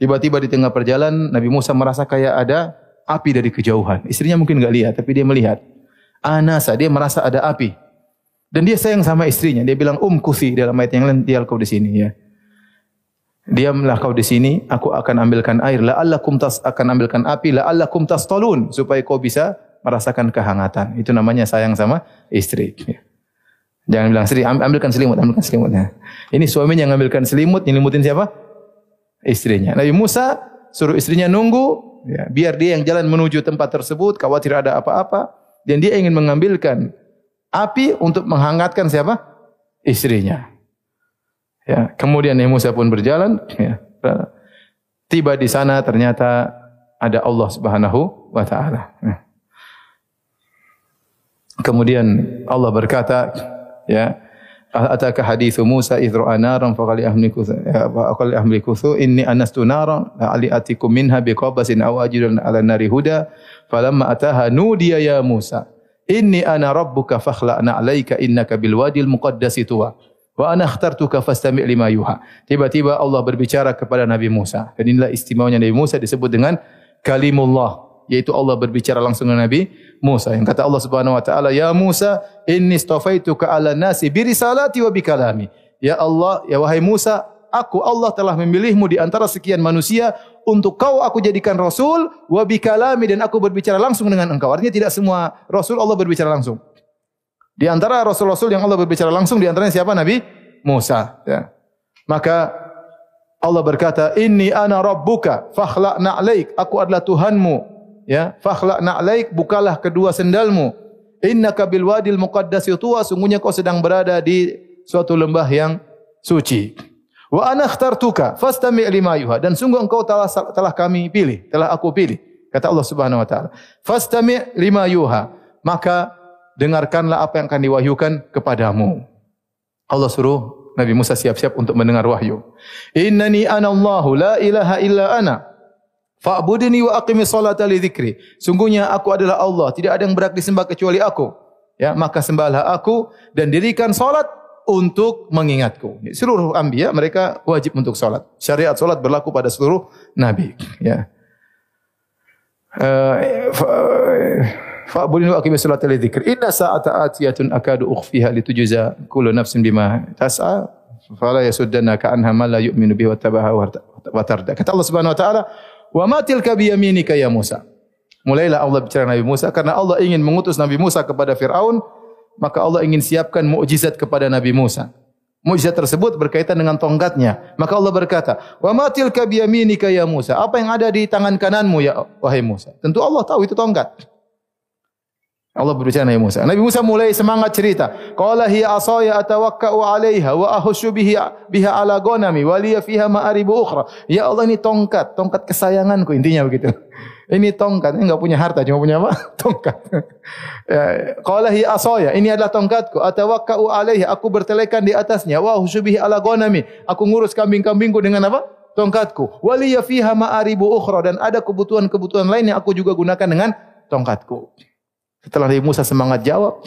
Tiba-tiba di tengah perjalanan Nabi Musa merasa kayak ada api dari kejauhan. Istrinya mungkin enggak lihat tapi dia melihat. Anasa dia merasa ada api. Dan dia sayang sama istrinya. Dia bilang, "Um kusi" dalam ayat yang lain, "Dial kau di sini ya." Diamlah kau di sini, aku akan ambilkan air. La Allah kumtas akan ambilkan api. La Allah kumtas tolun supaya kau bisa merasakan kehangatan. Itu namanya sayang sama istri. Ya. Jangan bilang istri, ambilkan selimut, ambilkan selimutnya. Ini suaminya yang ambilkan selimut, nyelimutin siapa? Istrinya. Nabi Musa suruh istrinya nunggu, ya, biar dia yang jalan menuju tempat tersebut, khawatir ada apa-apa. Dan dia ingin mengambilkan api untuk menghangatkan siapa? Istrinya. Ya, kemudian Nabi Musa pun berjalan. Ya, tiba di sana ternyata ada Allah Subhanahu Wa Taala. Ya. Kemudian Allah berkata, ya, ataka hadithu Musa idh ra'a naran faqali ahliku ya, faqali ahliku inni anastu naran ali atikum minha biqabasin aw ajrun ala nari huda falamma ataha nudiya ya Musa inni ana rabbuka fakhla'na 'alaika innaka bil wadil muqaddasi tuwa Wa ana akhtartuka fastami' lima yuha. Tiba-tiba Allah berbicara kepada Nabi Musa. Dan inilah istimewanya Nabi Musa disebut dengan kalimullah. Yaitu Allah berbicara langsung dengan Nabi Musa. Yang kata Allah subhanahu wa ta'ala, Ya Musa, inni stafaituka ala nasi birisalati wa bikalami. Ya Allah, ya wahai Musa, aku Allah telah memilihmu di antara sekian manusia untuk kau aku jadikan rasul wa bikalami dan aku berbicara langsung dengan engkau. Artinya tidak semua rasul Allah berbicara langsung. Di antara rasul-rasul yang Allah berbicara langsung di antaranya siapa? Nabi Musa. Ya. Maka Allah berkata, Inni ana rabbuka, fakhla na'laik. Aku adalah Tuhanmu. Ya, fakhla na'laik, bukalah kedua sendalmu. Inna kabil wadil muqaddas yutuwa. Sungguhnya kau sedang berada di suatu lembah yang suci. Wa ana akhtartuka, fastami' lima yuha. Dan sungguh engkau telah, telah kami pilih, telah aku pilih. Kata Allah subhanahu wa ta'ala. Fastami' lima yuha. Maka dengarkanlah apa yang akan diwahyukan kepadamu. Allah suruh Nabi Musa siap-siap untuk mendengar wahyu. Innani ana Allahu la ilaha illa ana. Fa'budni wa aqimi salata li dzikri. Sungguhnya aku adalah Allah, tidak ada yang berhak disembah kecuali aku. Ya, maka sembahlah aku dan dirikan salat untuk mengingatku. Seluruh anbiya mereka wajib untuk salat. Syariat salat berlaku pada seluruh nabi, ya. Uh, Fa'budin wa aqimi salata li dzikr. Inna sa'ata atiyatun akadu ukhfiha litujza kullu nafsin bima tas'a. Fala yasuddanna ka'anha ma la yu'minu bihi wa tabaha wa tarda. Kata Allah Subhanahu wa taala, "Wa ma tilka bi ya Musa?" Mulailah Allah bicara Nabi Musa karena Allah ingin mengutus Nabi Musa kepada Firaun, maka Allah ingin siapkan mukjizat kepada Nabi Musa. Mukjizat tersebut berkaitan dengan tongkatnya. Maka Allah berkata, "Wa ma tilka bi ya Musa?" Apa yang ada di tangan kananmu ya wahai Musa? Tentu Allah tahu itu tongkat. Allah berbicara Nabi Musa. Nabi Musa mulai semangat cerita. Qala hiya asaya atawakka'u 'alaiha wa ahushu bihi biha 'ala ghanami wa li fiha ma'aribu ukhra. Ya Allah ini tongkat, tongkat kesayanganku intinya begitu. Ini tongkat, ini enggak punya harta, cuma punya apa? Tongkat. Ya, qala hiya asaya, ini adalah tongkatku. Atawakka'u 'alaiha, aku bertelekan di atasnya. Wa ahushu bihi 'ala ghanami. Aku ngurus kambing-kambingku dengan apa? Tongkatku. Wa li fiha ma'aribu ukhra dan ada kebutuhan-kebutuhan lain yang aku juga gunakan dengan tongkatku. Setelah Nabi Musa semangat jawab,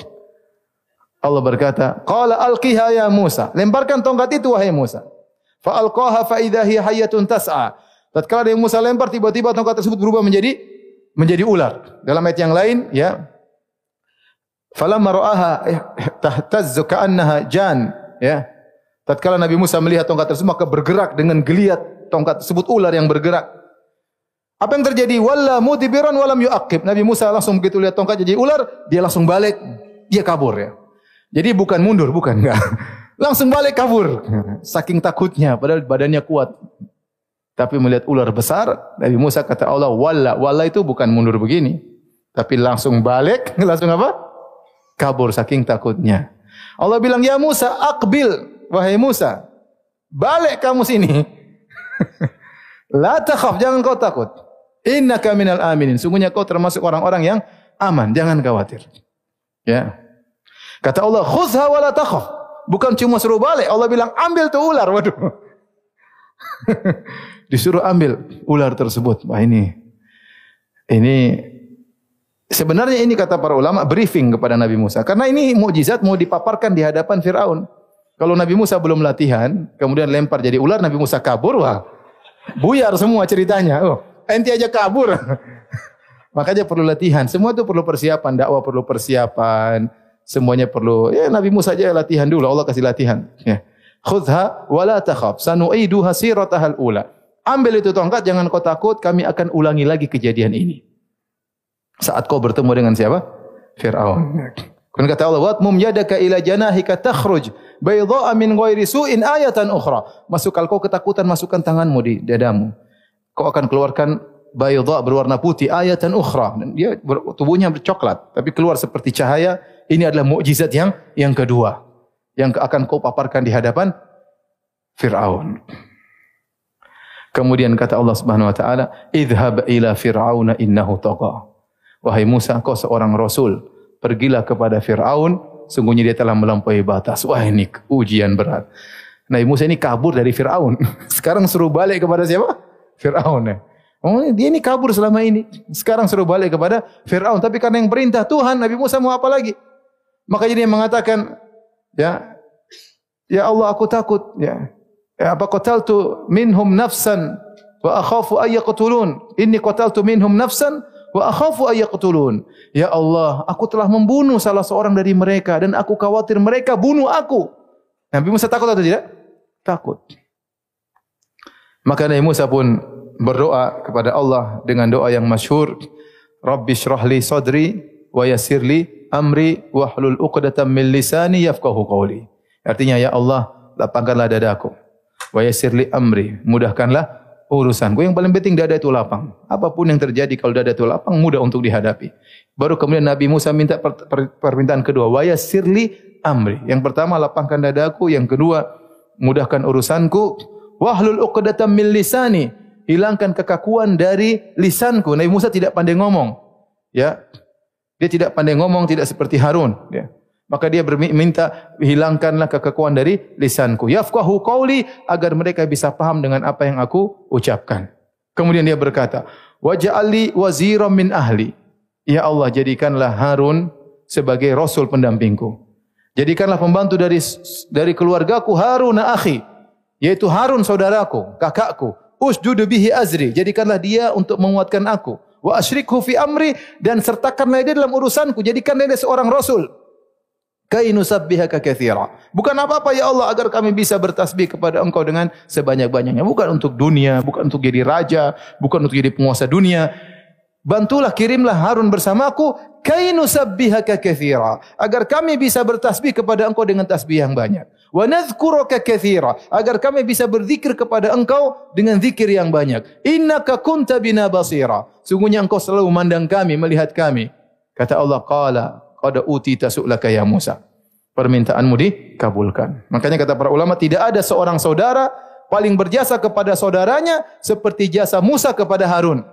Allah berkata, "Qala alqiha ya Musa." Lemparkan tongkat itu wahai Musa. Fa alqaha fa idha hiya hayyatun tas'a. Tatkala Nabi Musa lempar tiba-tiba tongkat tersebut berubah menjadi menjadi ular. Dalam ayat yang lain, ya. Falamma ra'aha tahtazzu ka'annaha jan, ya. Tatkala Nabi Musa melihat tongkat tersebut maka bergerak dengan geliat tongkat tersebut ular yang bergerak. Apa yang terjadi? Walla mudbiran walam yuaqib. Nabi Musa langsung begitu lihat tongkat jadi ular, dia langsung balik, dia kabur ya. Jadi bukan mundur, bukan enggak. Langsung balik kabur. Saking takutnya padahal badannya kuat. Tapi melihat ular besar, Nabi Musa kata Allah, "Walla, walla itu bukan mundur begini, tapi langsung balik, langsung apa? Kabur saking takutnya. Allah bilang, "Ya Musa, aqbil, wahai Musa, balik kamu sini." La takhaf, jangan kau takut. Innaka minal aminin. Sungguhnya kau termasuk orang-orang yang aman. Jangan khawatir. Ya. Kata Allah, khuzha wa la takhaf. Bukan cuma suruh balik. Allah bilang, ambil tu ular. Waduh. Disuruh ambil ular tersebut. Wah ini. Ini. Sebenarnya ini kata para ulama, briefing kepada Nabi Musa. Karena ini mukjizat mau dipaparkan di hadapan Fir'aun. Kalau Nabi Musa belum latihan, kemudian lempar jadi ular, Nabi Musa kabur, wah. Buyar semua ceritanya. Oh, enti aja kabur. Makanya perlu latihan. Semua itu perlu persiapan. Dakwah perlu persiapan. Semuanya perlu. Ya Nabi Musa aja latihan dulu. Allah kasih latihan. Ya. Khudha wa la takhaf. Sanu'iduha siratahal ula. Ambil itu tongkat. Jangan kau takut. Kami akan ulangi lagi kejadian ini. Saat kau bertemu dengan siapa? Fir'aun. Kemudian kata Allah, "Wat mum yadaka ila janahika takhruj baydha'a min ghairi su'in ayatan ukhra." Masukkan kau ketakutan, masukkan tanganmu di dadamu kau akan keluarkan bayadha berwarna putih ayatan ukhra. Dia tubuhnya bercoklat tapi keluar seperti cahaya. Ini adalah mukjizat yang yang kedua yang akan kau paparkan di hadapan Firaun. Kemudian kata Allah Subhanahu wa taala idhhab ila fir'auna innahu tagha. Wahai Musa kau seorang rasul pergilah kepada Firaun. Sungguhnya dia telah melampaui batas. Wah ini ujian berat. Nabi Musa ini kabur dari Firaun. Sekarang suruh balik kepada siapa Fir'aun ya. Oh, dia ini kabur selama ini. Sekarang suruh balik kepada Fir'aun. Tapi karena yang perintah Tuhan, Nabi Musa mau apa lagi? Maka jadi dia mengatakan, ya, ya Allah aku takut. Ya, ya apa qataltu minhum nafsan wa akhafu ay yaqtulun. Inni qataltu minhum nafsan wa akhafu ay yaqtulun. Ya Allah, aku telah membunuh salah seorang dari mereka dan aku khawatir mereka bunuh aku. Nabi Musa takut atau tidak? Takut. Maka Nabi Musa pun berdoa kepada Allah dengan doa yang masyhur, Rabbi shrah li sadri wa yassir li amri wa hlul 'uqdatam min lisani yafqahu qawli. Artinya ya Allah, lapangkanlah dadaku. Wa yassir li amri, mudahkanlah urusanku. Yang paling penting dada itu lapang. Apapun yang terjadi kalau dada itu lapang mudah untuk dihadapi. Baru kemudian Nabi Musa minta per, per, permintaan kedua, wa yassir li amri. Yang pertama lapangkan dadaku, yang kedua mudahkan urusanku, Wahlul uqdatam min lisani. Hilangkan kekakuan dari lisanku. Nabi Musa tidak pandai ngomong. Ya. Dia tidak pandai ngomong, tidak seperti Harun. Ya. Maka dia berminta hilangkanlah kekakuan dari lisanku. Yafqahu qawli agar mereka bisa paham dengan apa yang aku ucapkan. Kemudian dia berkata, Waja'ali waziram min ahli. Ya Allah jadikanlah Harun sebagai rasul pendampingku. Jadikanlah pembantu dari dari keluargaku Harun akhi, yaitu Harun saudaraku, kakakku. Usjud bihi azri, jadikanlah dia untuk menguatkan aku. Wa asyrikhu fi amri dan sertakanlah dia dalam urusanku, jadikanlah dia seorang rasul. Kainu sabbihaka katsira. Bukan apa-apa ya Allah agar kami bisa bertasbih kepada Engkau dengan sebanyak-banyaknya. Bukan untuk dunia, bukan untuk jadi raja, bukan untuk jadi penguasa dunia. Bantulah kirimlah Harun bersamaku kainu sabbihaka katsira agar kami bisa bertasbih kepada Engkau dengan tasbih yang banyak. Wa nadhkuruka katsira agar kami bisa berzikir kepada Engkau dengan zikir yang banyak. Innaka kunta bina basira. Sungguhnya Engkau selalu memandang kami, melihat kami. Kata Allah qala qad utita su'laka ya Musa. Permintaanmu dikabulkan. Makanya kata para ulama tidak ada seorang saudara paling berjasa kepada saudaranya seperti jasa Musa kepada Harun.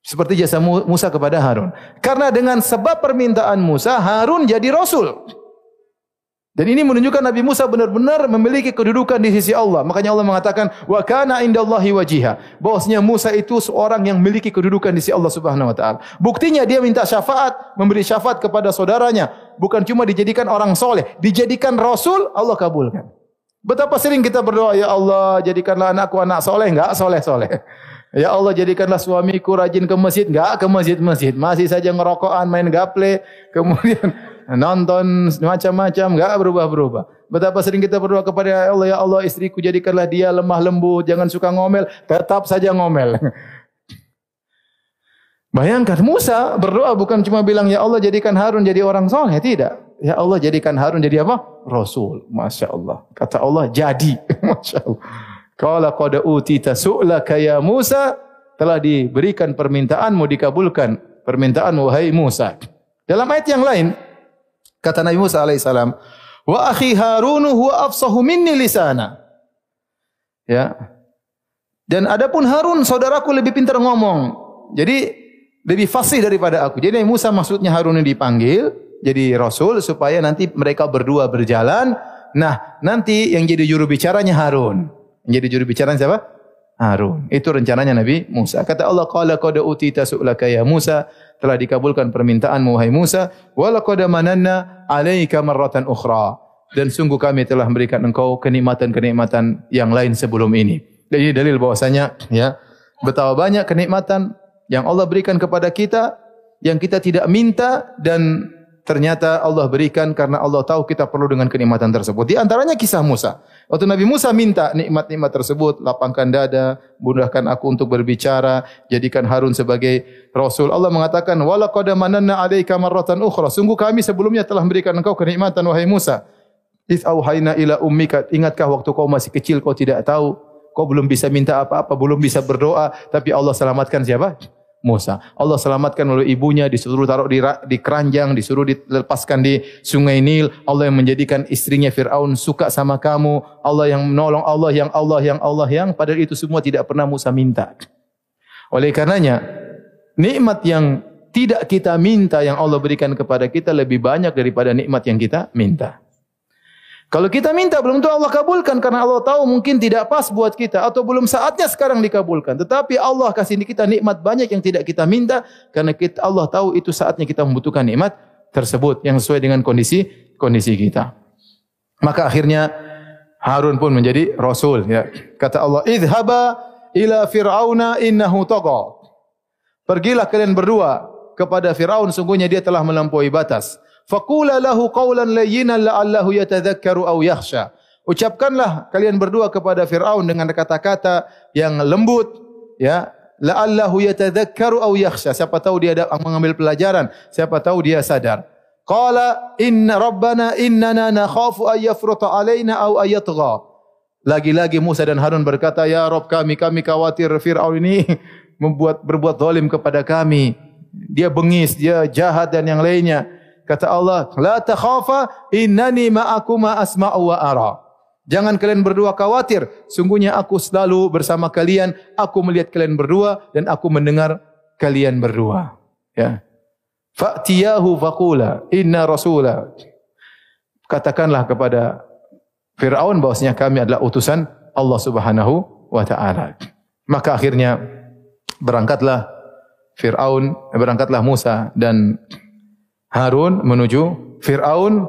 Seperti jasa Musa kepada Harun. Karena dengan sebab permintaan Musa, Harun jadi rasul. Dan ini menunjukkan Nabi Musa benar-benar memiliki kedudukan di sisi Allah. Makanya Allah mengatakan wa kana indallahi wajiha. Bahwasanya Musa itu seorang yang memiliki kedudukan di sisi Allah Subhanahu wa taala. Buktinya dia minta syafaat, memberi syafaat kepada saudaranya, bukan cuma dijadikan orang soleh, dijadikan rasul, Allah kabulkan. Betapa sering kita berdoa, ya Allah, jadikanlah anakku anak soleh, enggak soleh-soleh. Ya Allah jadikanlah suamiku rajin ke masjid, enggak ke masjid-masjid, masih saja ngerokokan, main gaple, kemudian nonton macam-macam enggak berubah-berubah. Betapa sering kita berdoa kepada Allah ya Allah istriku jadikanlah dia lemah lembut jangan suka ngomel tetap saja ngomel. Bayangkan Musa berdoa bukan cuma bilang ya Allah jadikan Harun jadi orang soleh tidak. Ya Allah jadikan Harun jadi apa? Rasul. Masya Allah. Kata Allah jadi. Masya Allah. Kalau qad utita su'laka ya Musa telah diberikan permintaanmu dikabulkan permintaanmu wahai Musa. Dalam ayat yang lain Kata Nabi Musa alaihissalam, wa akhi Harun huwa afsahu minni lisana. Ya. Dan adapun Harun saudaraku lebih pintar ngomong. Jadi lebih fasih daripada aku. Jadi Nabi Musa maksudnya Harun ini dipanggil jadi rasul supaya nanti mereka berdua berjalan. Nah, nanti yang jadi juru bicaranya Harun. Yang jadi juru bicaranya siapa? Harun. Itu rencananya Nabi Musa. Kata Allah, "Qala qad utita su'laka ya Musa." Telah dikabulkan permintaanmu wahai Musa wa laqad mananna 'alaika marratan ukhra dan sungguh kami telah memberikan engkau kenikmatan-kenikmatan yang lain sebelum ini. Jadi dalil bahwasanya ya betapa banyak kenikmatan yang Allah berikan kepada kita yang kita tidak minta dan ternyata Allah berikan karena Allah tahu kita perlu dengan kenikmatan tersebut. Di antaranya kisah Musa. Waktu Nabi Musa minta nikmat-nikmat tersebut, lapangkan dada, mudahkan aku untuk berbicara, jadikan Harun sebagai rasul. Allah mengatakan, "Wala qad mananna 'alaika marratan ukhra." Sungguh kami sebelumnya telah memberikan engkau kenikmatan wahai Musa. Is auhayna ila ummika. Ingatkah waktu kau masih kecil kau tidak tahu, kau belum bisa minta apa-apa, belum bisa berdoa, tapi Allah selamatkan siapa? Musa. Allah selamatkan oleh ibunya, disuruh taruh di, di keranjang, disuruh dilepaskan di sungai Nil. Allah yang menjadikan istrinya Fir'aun suka sama kamu. Allah yang menolong Allah, yang Allah, yang Allah, yang padahal itu semua tidak pernah Musa minta. Oleh karenanya, nikmat yang tidak kita minta yang Allah berikan kepada kita lebih banyak daripada nikmat yang kita minta. Kalau kita minta belum tentu Allah kabulkan karena Allah tahu mungkin tidak pas buat kita atau belum saatnya sekarang dikabulkan. Tetapi Allah kasih kita nikmat banyak yang tidak kita minta karena kita Allah tahu itu saatnya kita membutuhkan nikmat tersebut yang sesuai dengan kondisi kondisi kita. Maka akhirnya Harun pun menjadi rasul ya. Kata Allah, "Idhaba ila fir'auna innahu tagha." Pergilah kalian berdua kepada Firaun sungguhnya dia telah melampaui batas. Faqula lahu qawlan layyinan la'allahu yatadhakkaru aw yakhsha. Ucapkanlah kalian berdua kepada Firaun dengan kata-kata yang lembut ya la'allahu yatadhakkaru aw yakhsha. Siapa tahu dia ada mengambil pelajaran, siapa tahu dia sadar. Qala inna rabbana innana nakhafu ay yafruta alaina aw ayatgha. Lagi-lagi Musa dan Harun berkata, "Ya Rabb kami, kami khawatir Firaun ini membuat berbuat zalim kepada kami. Dia bengis, dia jahat dan yang lainnya." Kata Allah, "La takhafa, innani ma'akuma asma'u wa ara." Jangan kalian berdua khawatir, sungguhnya aku selalu bersama kalian, aku melihat kalian berdua dan aku mendengar kalian berdua. Ya. Fa'tiyahu faqula inna rasula. Katakanlah kepada Firaun bahwasanya kami adalah utusan Allah Subhanahu wa taala. Maka akhirnya berangkatlah Firaun, berangkatlah Musa dan Harun menuju Fir'aun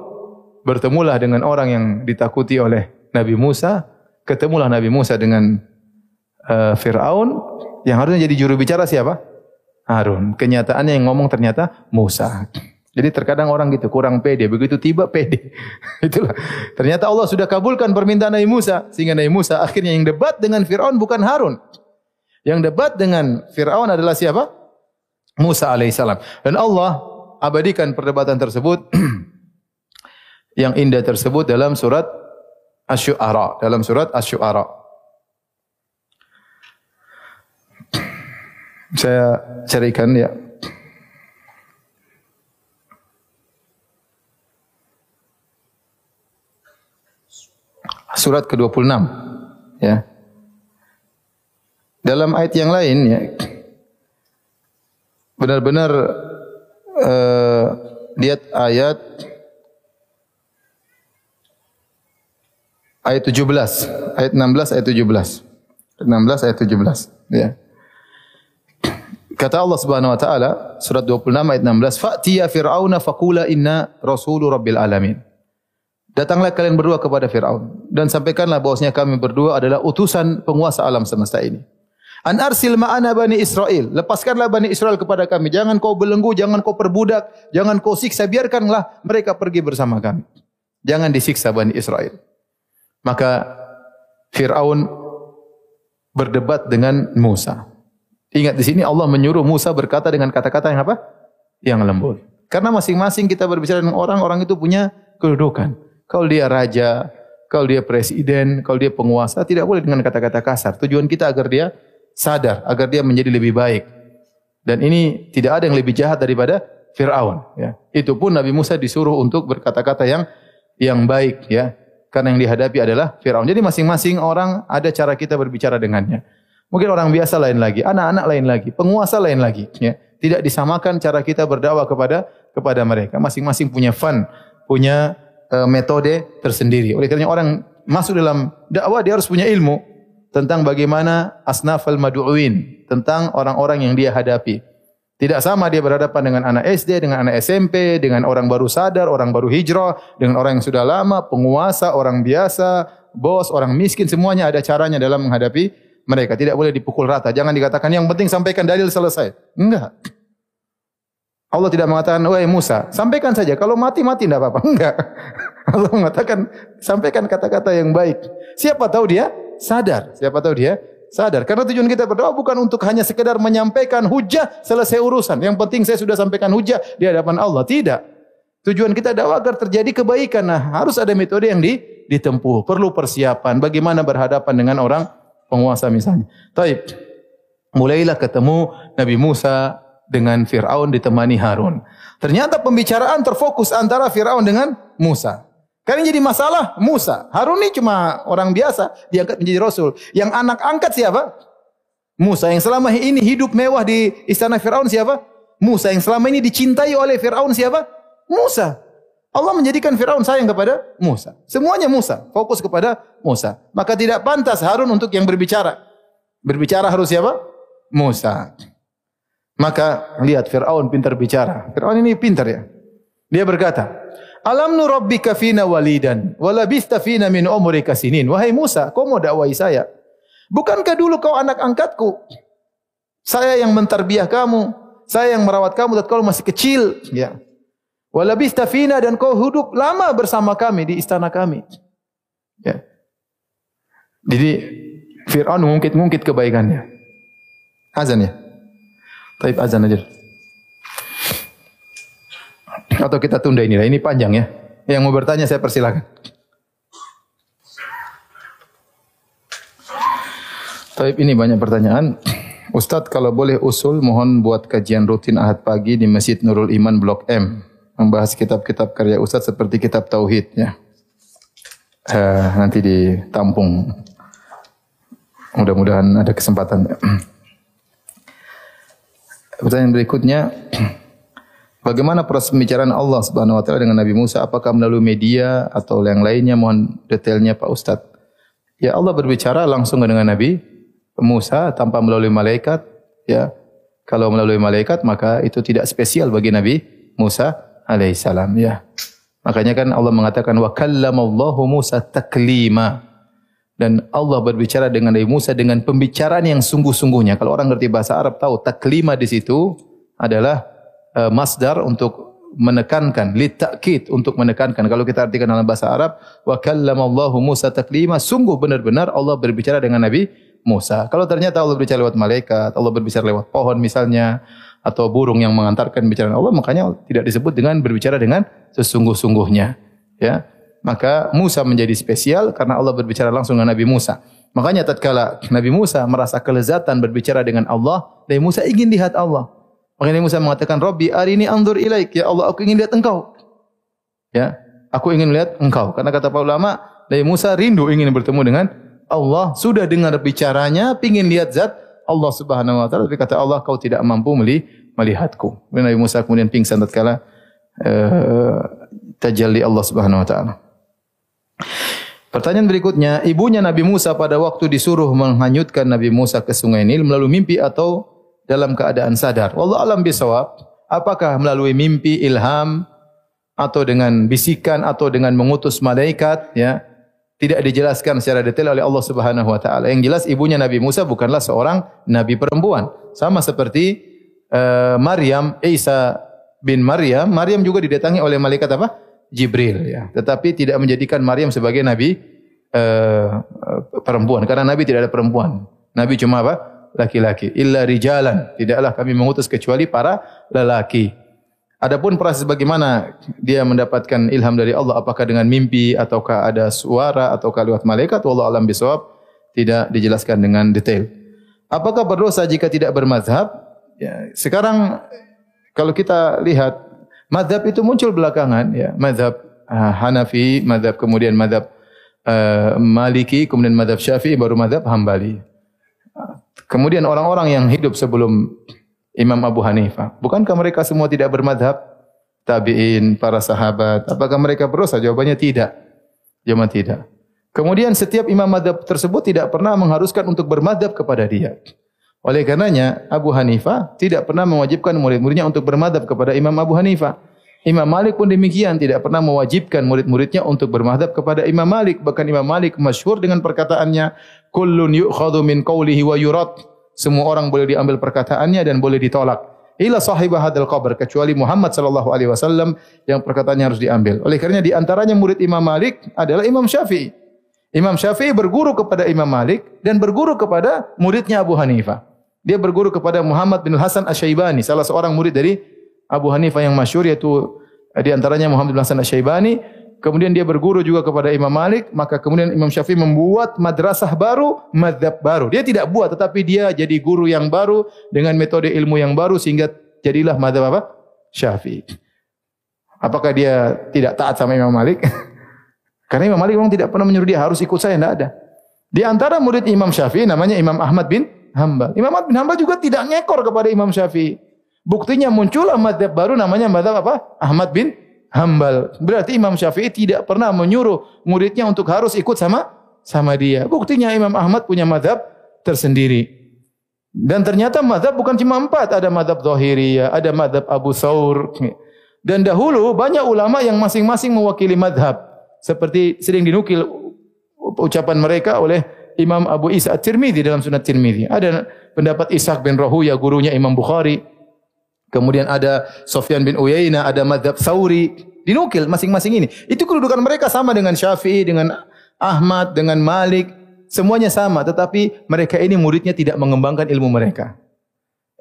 bertemulah dengan orang yang ditakuti oleh Nabi Musa, ketemulah Nabi Musa dengan uh, Fir'aun, yang harusnya jadi juru bicara siapa? Harun. Kenyataannya yang ngomong ternyata Musa. Jadi terkadang orang gitu kurang pede, begitu tiba pede. Itulah. Ternyata Allah sudah kabulkan permintaan Nabi Musa sehingga Nabi Musa akhirnya yang debat dengan Firaun bukan Harun. Yang debat dengan Firaun adalah siapa? Musa alaihissalam. Dan Allah abadikan perdebatan tersebut yang indah tersebut dalam surat Asy-Syu'ara, dalam surat Asy-Syu'ara. Saya carikan ya. Surat ke-26 ya. Dalam ayat yang lain ya benar-benar uh, lihat ayat ayat 17 ayat 16 ayat 17 16 ayat 17 ya. Kata Allah Subhanahu wa taala surat 26 ayat 16 fa'tiya fir'auna faqula inna rasulu rabbil alamin. Datanglah kalian berdua kepada Firaun dan sampaikanlah bahwasanya kami berdua adalah utusan penguasa alam semesta ini. An arsil ma'ana bani Israel. Lepaskanlah bani Israel kepada kami. Jangan kau belenggu, jangan kau perbudak, jangan kau siksa. Biarkanlah mereka pergi bersama kami. Jangan disiksa bani Israel. Maka Fir'aun berdebat dengan Musa. Ingat di sini Allah menyuruh Musa berkata dengan kata-kata yang apa? Yang lembut. Karena masing-masing kita berbicara dengan orang, orang itu punya kedudukan. Kalau dia raja, kalau dia presiden, kalau dia penguasa, tidak boleh dengan kata-kata kasar. Tujuan kita agar dia sadar, agar dia menjadi lebih baik. Dan ini tidak ada yang lebih jahat daripada Fir'aun. Ya. Itu pun Nabi Musa disuruh untuk berkata-kata yang yang baik. ya. Karena yang dihadapi adalah Fir'aun. Jadi masing-masing orang ada cara kita berbicara dengannya. Mungkin orang biasa lain lagi, anak-anak lain lagi, penguasa lain lagi. Ya. Tidak disamakan cara kita berdakwah kepada kepada mereka. Masing-masing punya fun, punya uh, metode tersendiri. Oleh kerana orang masuk dalam dakwah dia harus punya ilmu tentang bagaimana asnafal madu'in, tentang orang-orang yang dia hadapi. Tidak sama dia berhadapan dengan anak SD, dengan anak SMP, dengan orang baru sadar, orang baru hijrah, dengan orang yang sudah lama, penguasa, orang biasa, bos, orang miskin, semuanya ada caranya dalam menghadapi mereka tidak boleh dipukul rata. Jangan dikatakan yang penting sampaikan dalil selesai. Enggak. Allah tidak mengatakan, wahai Musa, sampaikan saja. Kalau mati, mati tidak apa-apa. Enggak. Allah mengatakan, sampaikan kata-kata yang baik. Siapa tahu dia sadar. Siapa tahu dia sadar. Karena tujuan kita berdoa bukan untuk hanya sekedar menyampaikan hujah selesai urusan. Yang penting saya sudah sampaikan hujah di hadapan Allah. Tidak. Tujuan kita dakwah agar terjadi kebaikan. Nah, harus ada metode yang ditempuh. Perlu persiapan. Bagaimana berhadapan dengan orang penguasa misalnya. Taib. Mulailah ketemu Nabi Musa dengan Fir'aun ditemani Harun. Ternyata pembicaraan terfokus antara Fir'aun dengan Musa. Karena jadi masalah Musa. Harun ini cuma orang biasa. Diangkat menjadi Rasul. Yang anak angkat siapa? Musa. Yang selama ini hidup mewah di istana Fir'aun siapa? Musa. Yang selama ini dicintai oleh Fir'aun siapa? Musa. Allah menjadikan Firaun sayang kepada Musa. Semuanya Musa, fokus kepada Musa. Maka tidak pantas Harun untuk yang berbicara. Berbicara harus siapa? Musa. Maka lihat Firaun pintar bicara. Firaun ini pintar ya. Dia berkata, "Alam nu rabbika fina walidan wa labista fina min umrika sinin." Wahai Musa, kau mau dakwai saya? Bukankah dulu kau anak angkatku? Saya yang mentarbiah kamu, saya yang merawat kamu ketika kau masih kecil, ya. Walabis tafina dan kau hidup lama bersama kami di istana kami. Ya. Jadi Fir'aun mengungkit-ungkit kebaikannya. Azan ya? Taib azan aja. Atau kita tunda ini lah. Ini panjang ya. Yang mau bertanya saya persilakan. Taib ini banyak pertanyaan. Ustadz kalau boleh usul mohon buat kajian rutin ahad pagi di Masjid Nurul Iman Blok M membahas kitab-kitab karya Ustaz seperti kitab Tauhid ya. Uh, nanti ditampung. Mudah-mudahan ada kesempatan. Pertanyaan berikutnya, bagaimana proses pembicaraan Allah Subhanahu wa taala dengan Nabi Musa? Apakah melalui media atau yang lainnya? Mohon detailnya Pak Ustaz. Ya Allah berbicara langsung dengan Nabi Musa tanpa melalui malaikat, ya. Kalau melalui malaikat maka itu tidak spesial bagi Nabi Musa alaihissalam ya. Makanya kan Allah mengatakan wa kallamallahu Musa taklima. Dan Allah berbicara dengan Nabi Musa dengan pembicaraan yang sungguh-sungguhnya. Kalau orang ngerti bahasa Arab tahu taklima di situ adalah uh, masdar untuk menekankan, litakid untuk menekankan. Kalau kita artikan dalam bahasa Arab, wa kallamallahu Musa taklima, sungguh benar-benar Allah berbicara dengan Nabi Musa. Kalau ternyata Allah berbicara lewat malaikat, Allah berbicara lewat pohon misalnya, atau burung yang mengantarkan bicara Allah, makanya tidak disebut dengan berbicara dengan sesungguh-sungguhnya. Ya, maka Musa menjadi spesial karena Allah berbicara langsung dengan Nabi Musa. Makanya tatkala Nabi Musa merasa kelezatan berbicara dengan Allah, Nabi Musa ingin lihat Allah. Maka Nabi Musa mengatakan, Rabbi arini anzur ilaik. Ya Allah, aku ingin lihat engkau. Ya, aku ingin lihat engkau. Karena kata para ulama, Nabi Musa rindu ingin bertemu dengan Allah. Sudah dengar bicaranya, ingin lihat zat Allah Subhanahu wa taala tapi kata Allah kau tidak mampu melihatku. Nabi Musa kemudian pingsan tatkala uh, tajalli Allah Subhanahu wa taala. Pertanyaan berikutnya, ibunya Nabi Musa pada waktu disuruh menghanyutkan Nabi Musa ke sungai Nil melalui mimpi atau dalam keadaan sadar? Wallah alam bisawab, apakah melalui mimpi ilham atau dengan bisikan atau dengan mengutus malaikat ya? tidak dijelaskan secara detail oleh Allah Subhanahu wa taala. Yang jelas ibunya Nabi Musa bukanlah seorang nabi perempuan. Sama seperti uh, Maryam, Isa bin Maryam, Maryam juga didatangi oleh malaikat apa? Jibril ya. Tetapi tidak menjadikan Maryam sebagai nabi uh, perempuan karena nabi tidak ada perempuan. Nabi cuma apa? Laki-laki. Illa rijalan. Tidaklah kami mengutus kecuali para lelaki. Adapun proses bagaimana dia mendapatkan ilham dari Allah apakah dengan mimpi ataukah ada suara ataukah lewat malaikat wallahu alam bisawab tidak dijelaskan dengan detail. Apakah berdosa jika tidak bermazhab? Ya, sekarang kalau kita lihat mazhab itu muncul belakangan ya, mazhab uh, Hanafi, mazhab kemudian mazhab uh, Maliki, kemudian mazhab Syafi'i baru mazhab Hambali. Kemudian orang-orang yang hidup sebelum Imam Abu Hanifah. Bukankah mereka semua tidak bermadhab? Tabi'in, para sahabat. Apakah mereka berdosa? Jawabannya tidak. Jawabannya tidak. Kemudian setiap imam madhab tersebut tidak pernah mengharuskan untuk bermadhab kepada dia. Oleh karenanya Abu Hanifah tidak pernah mewajibkan murid-muridnya untuk bermadhab kepada Imam Abu Hanifah. Imam Malik pun demikian tidak pernah mewajibkan murid-muridnya untuk bermadhab kepada Imam Malik. Bahkan Imam Malik masyhur dengan perkataannya, Kullun yu'khadu min qawlihi wa yurat. Semua orang boleh diambil perkataannya dan boleh ditolak. Ila sahibah hadal qabr kecuali Muhammad sallallahu alaihi wasallam yang perkataannya harus diambil. Oleh kerana di antaranya murid Imam Malik adalah Imam Syafi'i. Imam Syafi'i berguru kepada Imam Malik dan berguru kepada muridnya Abu Hanifah. Dia berguru kepada Muhammad bin Hasan Asy-Syaibani, salah seorang murid dari Abu Hanifah yang masyhur yaitu di antaranya Muhammad bin Hasan Asy-Syaibani kemudian dia berguru juga kepada Imam Malik, maka kemudian Imam Syafi'i membuat madrasah baru, madhab baru. Dia tidak buat, tetapi dia jadi guru yang baru dengan metode ilmu yang baru sehingga jadilah madhab apa? Syafi'i. Apakah dia tidak taat sama Imam Malik? Karena Imam Malik memang tidak pernah menyuruh dia harus ikut saya, tidak ada. Di antara murid Imam Syafi'i namanya Imam Ahmad bin Hanbal. Imam Ahmad bin Hanbal juga tidak ngekor kepada Imam Syafi'i. Buktinya muncullah madhab baru namanya madhab apa? Ahmad bin hambal. Berarti Imam Syafi'i tidak pernah menyuruh muridnya untuk harus ikut sama sama dia. Buktinya Imam Ahmad punya madhab tersendiri. Dan ternyata madhab bukan cuma empat. Ada madhab Zahiriyah, ada madhab Abu Saur. Dan dahulu banyak ulama yang masing-masing mewakili madhab. Seperti sering dinukil ucapan mereka oleh Imam Abu Isa At-Tirmidhi dalam sunat Tirmidhi. Ada pendapat Ishaq bin Rahuya, gurunya Imam Bukhari. Kemudian ada Sofyan bin Uyainah, ada Madhab Sauri. Dinukil masing-masing ini. Itu kedudukan mereka sama dengan Syafi'i, dengan Ahmad, dengan Malik. Semuanya sama. Tetapi mereka ini muridnya tidak mengembangkan ilmu mereka.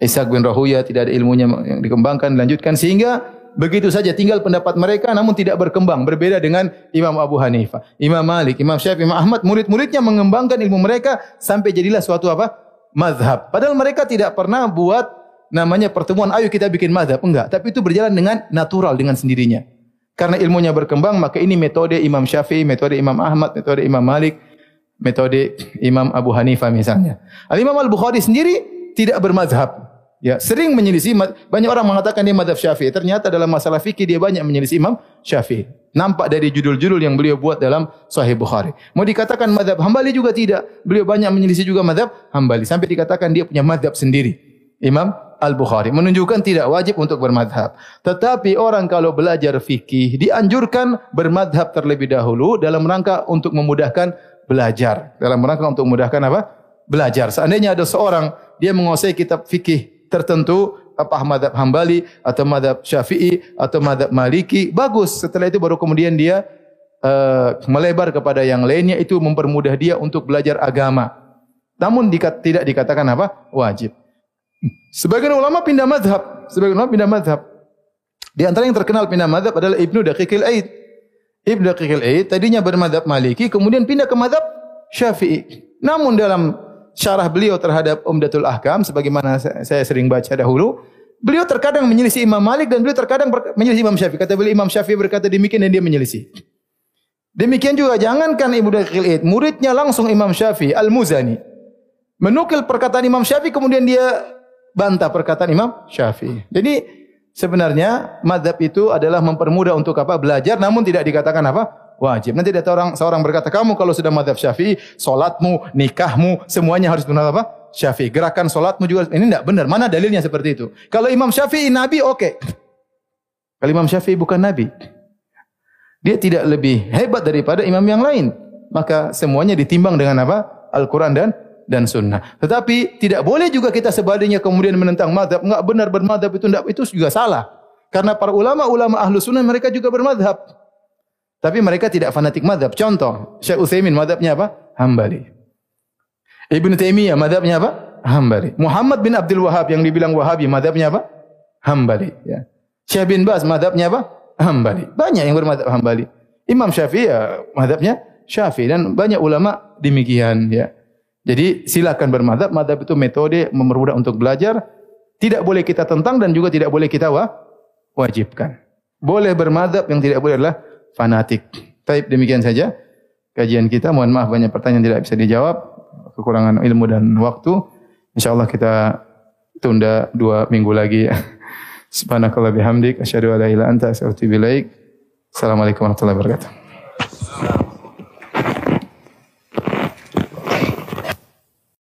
Ishaq bin Rahuya tidak ada ilmunya yang dikembangkan, lanjutkan. Sehingga begitu saja tinggal pendapat mereka namun tidak berkembang. Berbeda dengan Imam Abu Hanifah. Imam Malik, Imam Syafi'i, Imam Ahmad. Murid-muridnya mengembangkan ilmu mereka sampai jadilah suatu apa? Madhab. Padahal mereka tidak pernah buat namanya pertemuan ayo kita bikin mazhab. Enggak tapi itu berjalan dengan natural dengan sendirinya. Karena ilmunya berkembang maka ini metode Imam Syafi'i metode Imam Ahmad metode Imam Malik metode Imam Abu Hanifah misalnya. Al Imam Al Bukhari sendiri tidak bermazhab. Ya sering menyelisih banyak orang mengatakan dia mazhab Syafi'i. Ternyata dalam masalah fikih dia banyak menyelisih Imam Syafi'i. Nampak dari judul-judul yang beliau buat dalam Sahih Bukhari. Mau dikatakan mazhab Hambali juga tidak. Beliau banyak menyelisih juga mazhab Hambali. Sampai dikatakan dia punya mazhab sendiri. Imam Al-Bukhari. Menunjukkan tidak wajib untuk bermadhab. Tetapi orang kalau belajar fikih, dianjurkan bermadhab terlebih dahulu dalam rangka untuk memudahkan belajar. Dalam rangka untuk memudahkan apa? Belajar. Seandainya ada seorang, dia menguasai kitab fikih tertentu, apa madhab Hambali, atau madhab Syafi'i, atau madhab Maliki, bagus. Setelah itu baru kemudian dia uh, melebar kepada yang lainnya, itu mempermudah dia untuk belajar agama. Namun dikat, tidak dikatakan apa? Wajib. Sebagian ulama pindah madhab. Sebagian ulama pindah madhab. Di antara yang terkenal pindah madhab adalah Ibnu Daqiqil Aid. Ibnu Daqiqil Aid tadinya bermadhab Maliki, kemudian pindah ke madhab Syafi'i. Namun dalam syarah beliau terhadap Umdatul Ahkam, sebagaimana saya sering baca dahulu, beliau terkadang menyelisih Imam Malik dan beliau terkadang menyelisih Imam Syafi'i. Kata beliau Imam Syafi'i berkata demikian dan dia menyelisih. Demikian juga jangankan Ibnu Daqiqil Aid, muridnya langsung Imam Syafi'i, Al-Muzani. Menukil perkataan Imam Syafi'i kemudian dia bantah perkataan Imam Syafi'i. Jadi sebenarnya madhab itu adalah mempermudah untuk apa? Belajar namun tidak dikatakan apa? Wajib. Nanti ada orang seorang berkata, kamu kalau sudah madhab Syafi'i, solatmu, nikahmu, semuanya harus benar apa? Syafi'i. Gerakan solatmu juga, ini tidak benar. Mana dalilnya seperti itu? Kalau Imam Syafi'i Nabi, oke. Okay. Kalau Imam Syafi'i bukan Nabi. Dia tidak lebih hebat daripada imam yang lain. Maka semuanya ditimbang dengan apa? Al-Quran dan dan sunnah. Tetapi tidak boleh juga kita sebaliknya kemudian menentang madhab. Enggak benar bermadhab itu enggak, itu juga salah. Karena para ulama-ulama ahlu sunnah mereka juga bermadhab. Tapi mereka tidak fanatik madhab. Contoh, Syekh Uthaymin madhabnya apa? Hambali. Ibn Taymiyah madhabnya apa? Hambali. Muhammad bin Abdul Wahab yang dibilang Wahabi madhabnya apa? Hambali. Ya. Syekh bin Baz madhabnya apa? Hambali. Banyak yang bermadhab Hambali. Imam Syafi'i ya madhabnya Syafi'i. Dan banyak ulama demikian. Ya. Jadi silakan bermadhab. Madhab itu metode mempermudah untuk belajar. Tidak boleh kita tentang dan juga tidak boleh kita wa wajibkan. Boleh bermadhab yang tidak boleh adalah fanatik. Baik demikian saja kajian kita. Mohon maaf banyak pertanyaan tidak bisa dijawab. Kekurangan ilmu dan waktu. InsyaAllah kita tunda dua minggu lagi. Subhanakallah bihamdik. Asyadu ala ila anta. Assalamualaikum warahmatullahi wabarakatuh.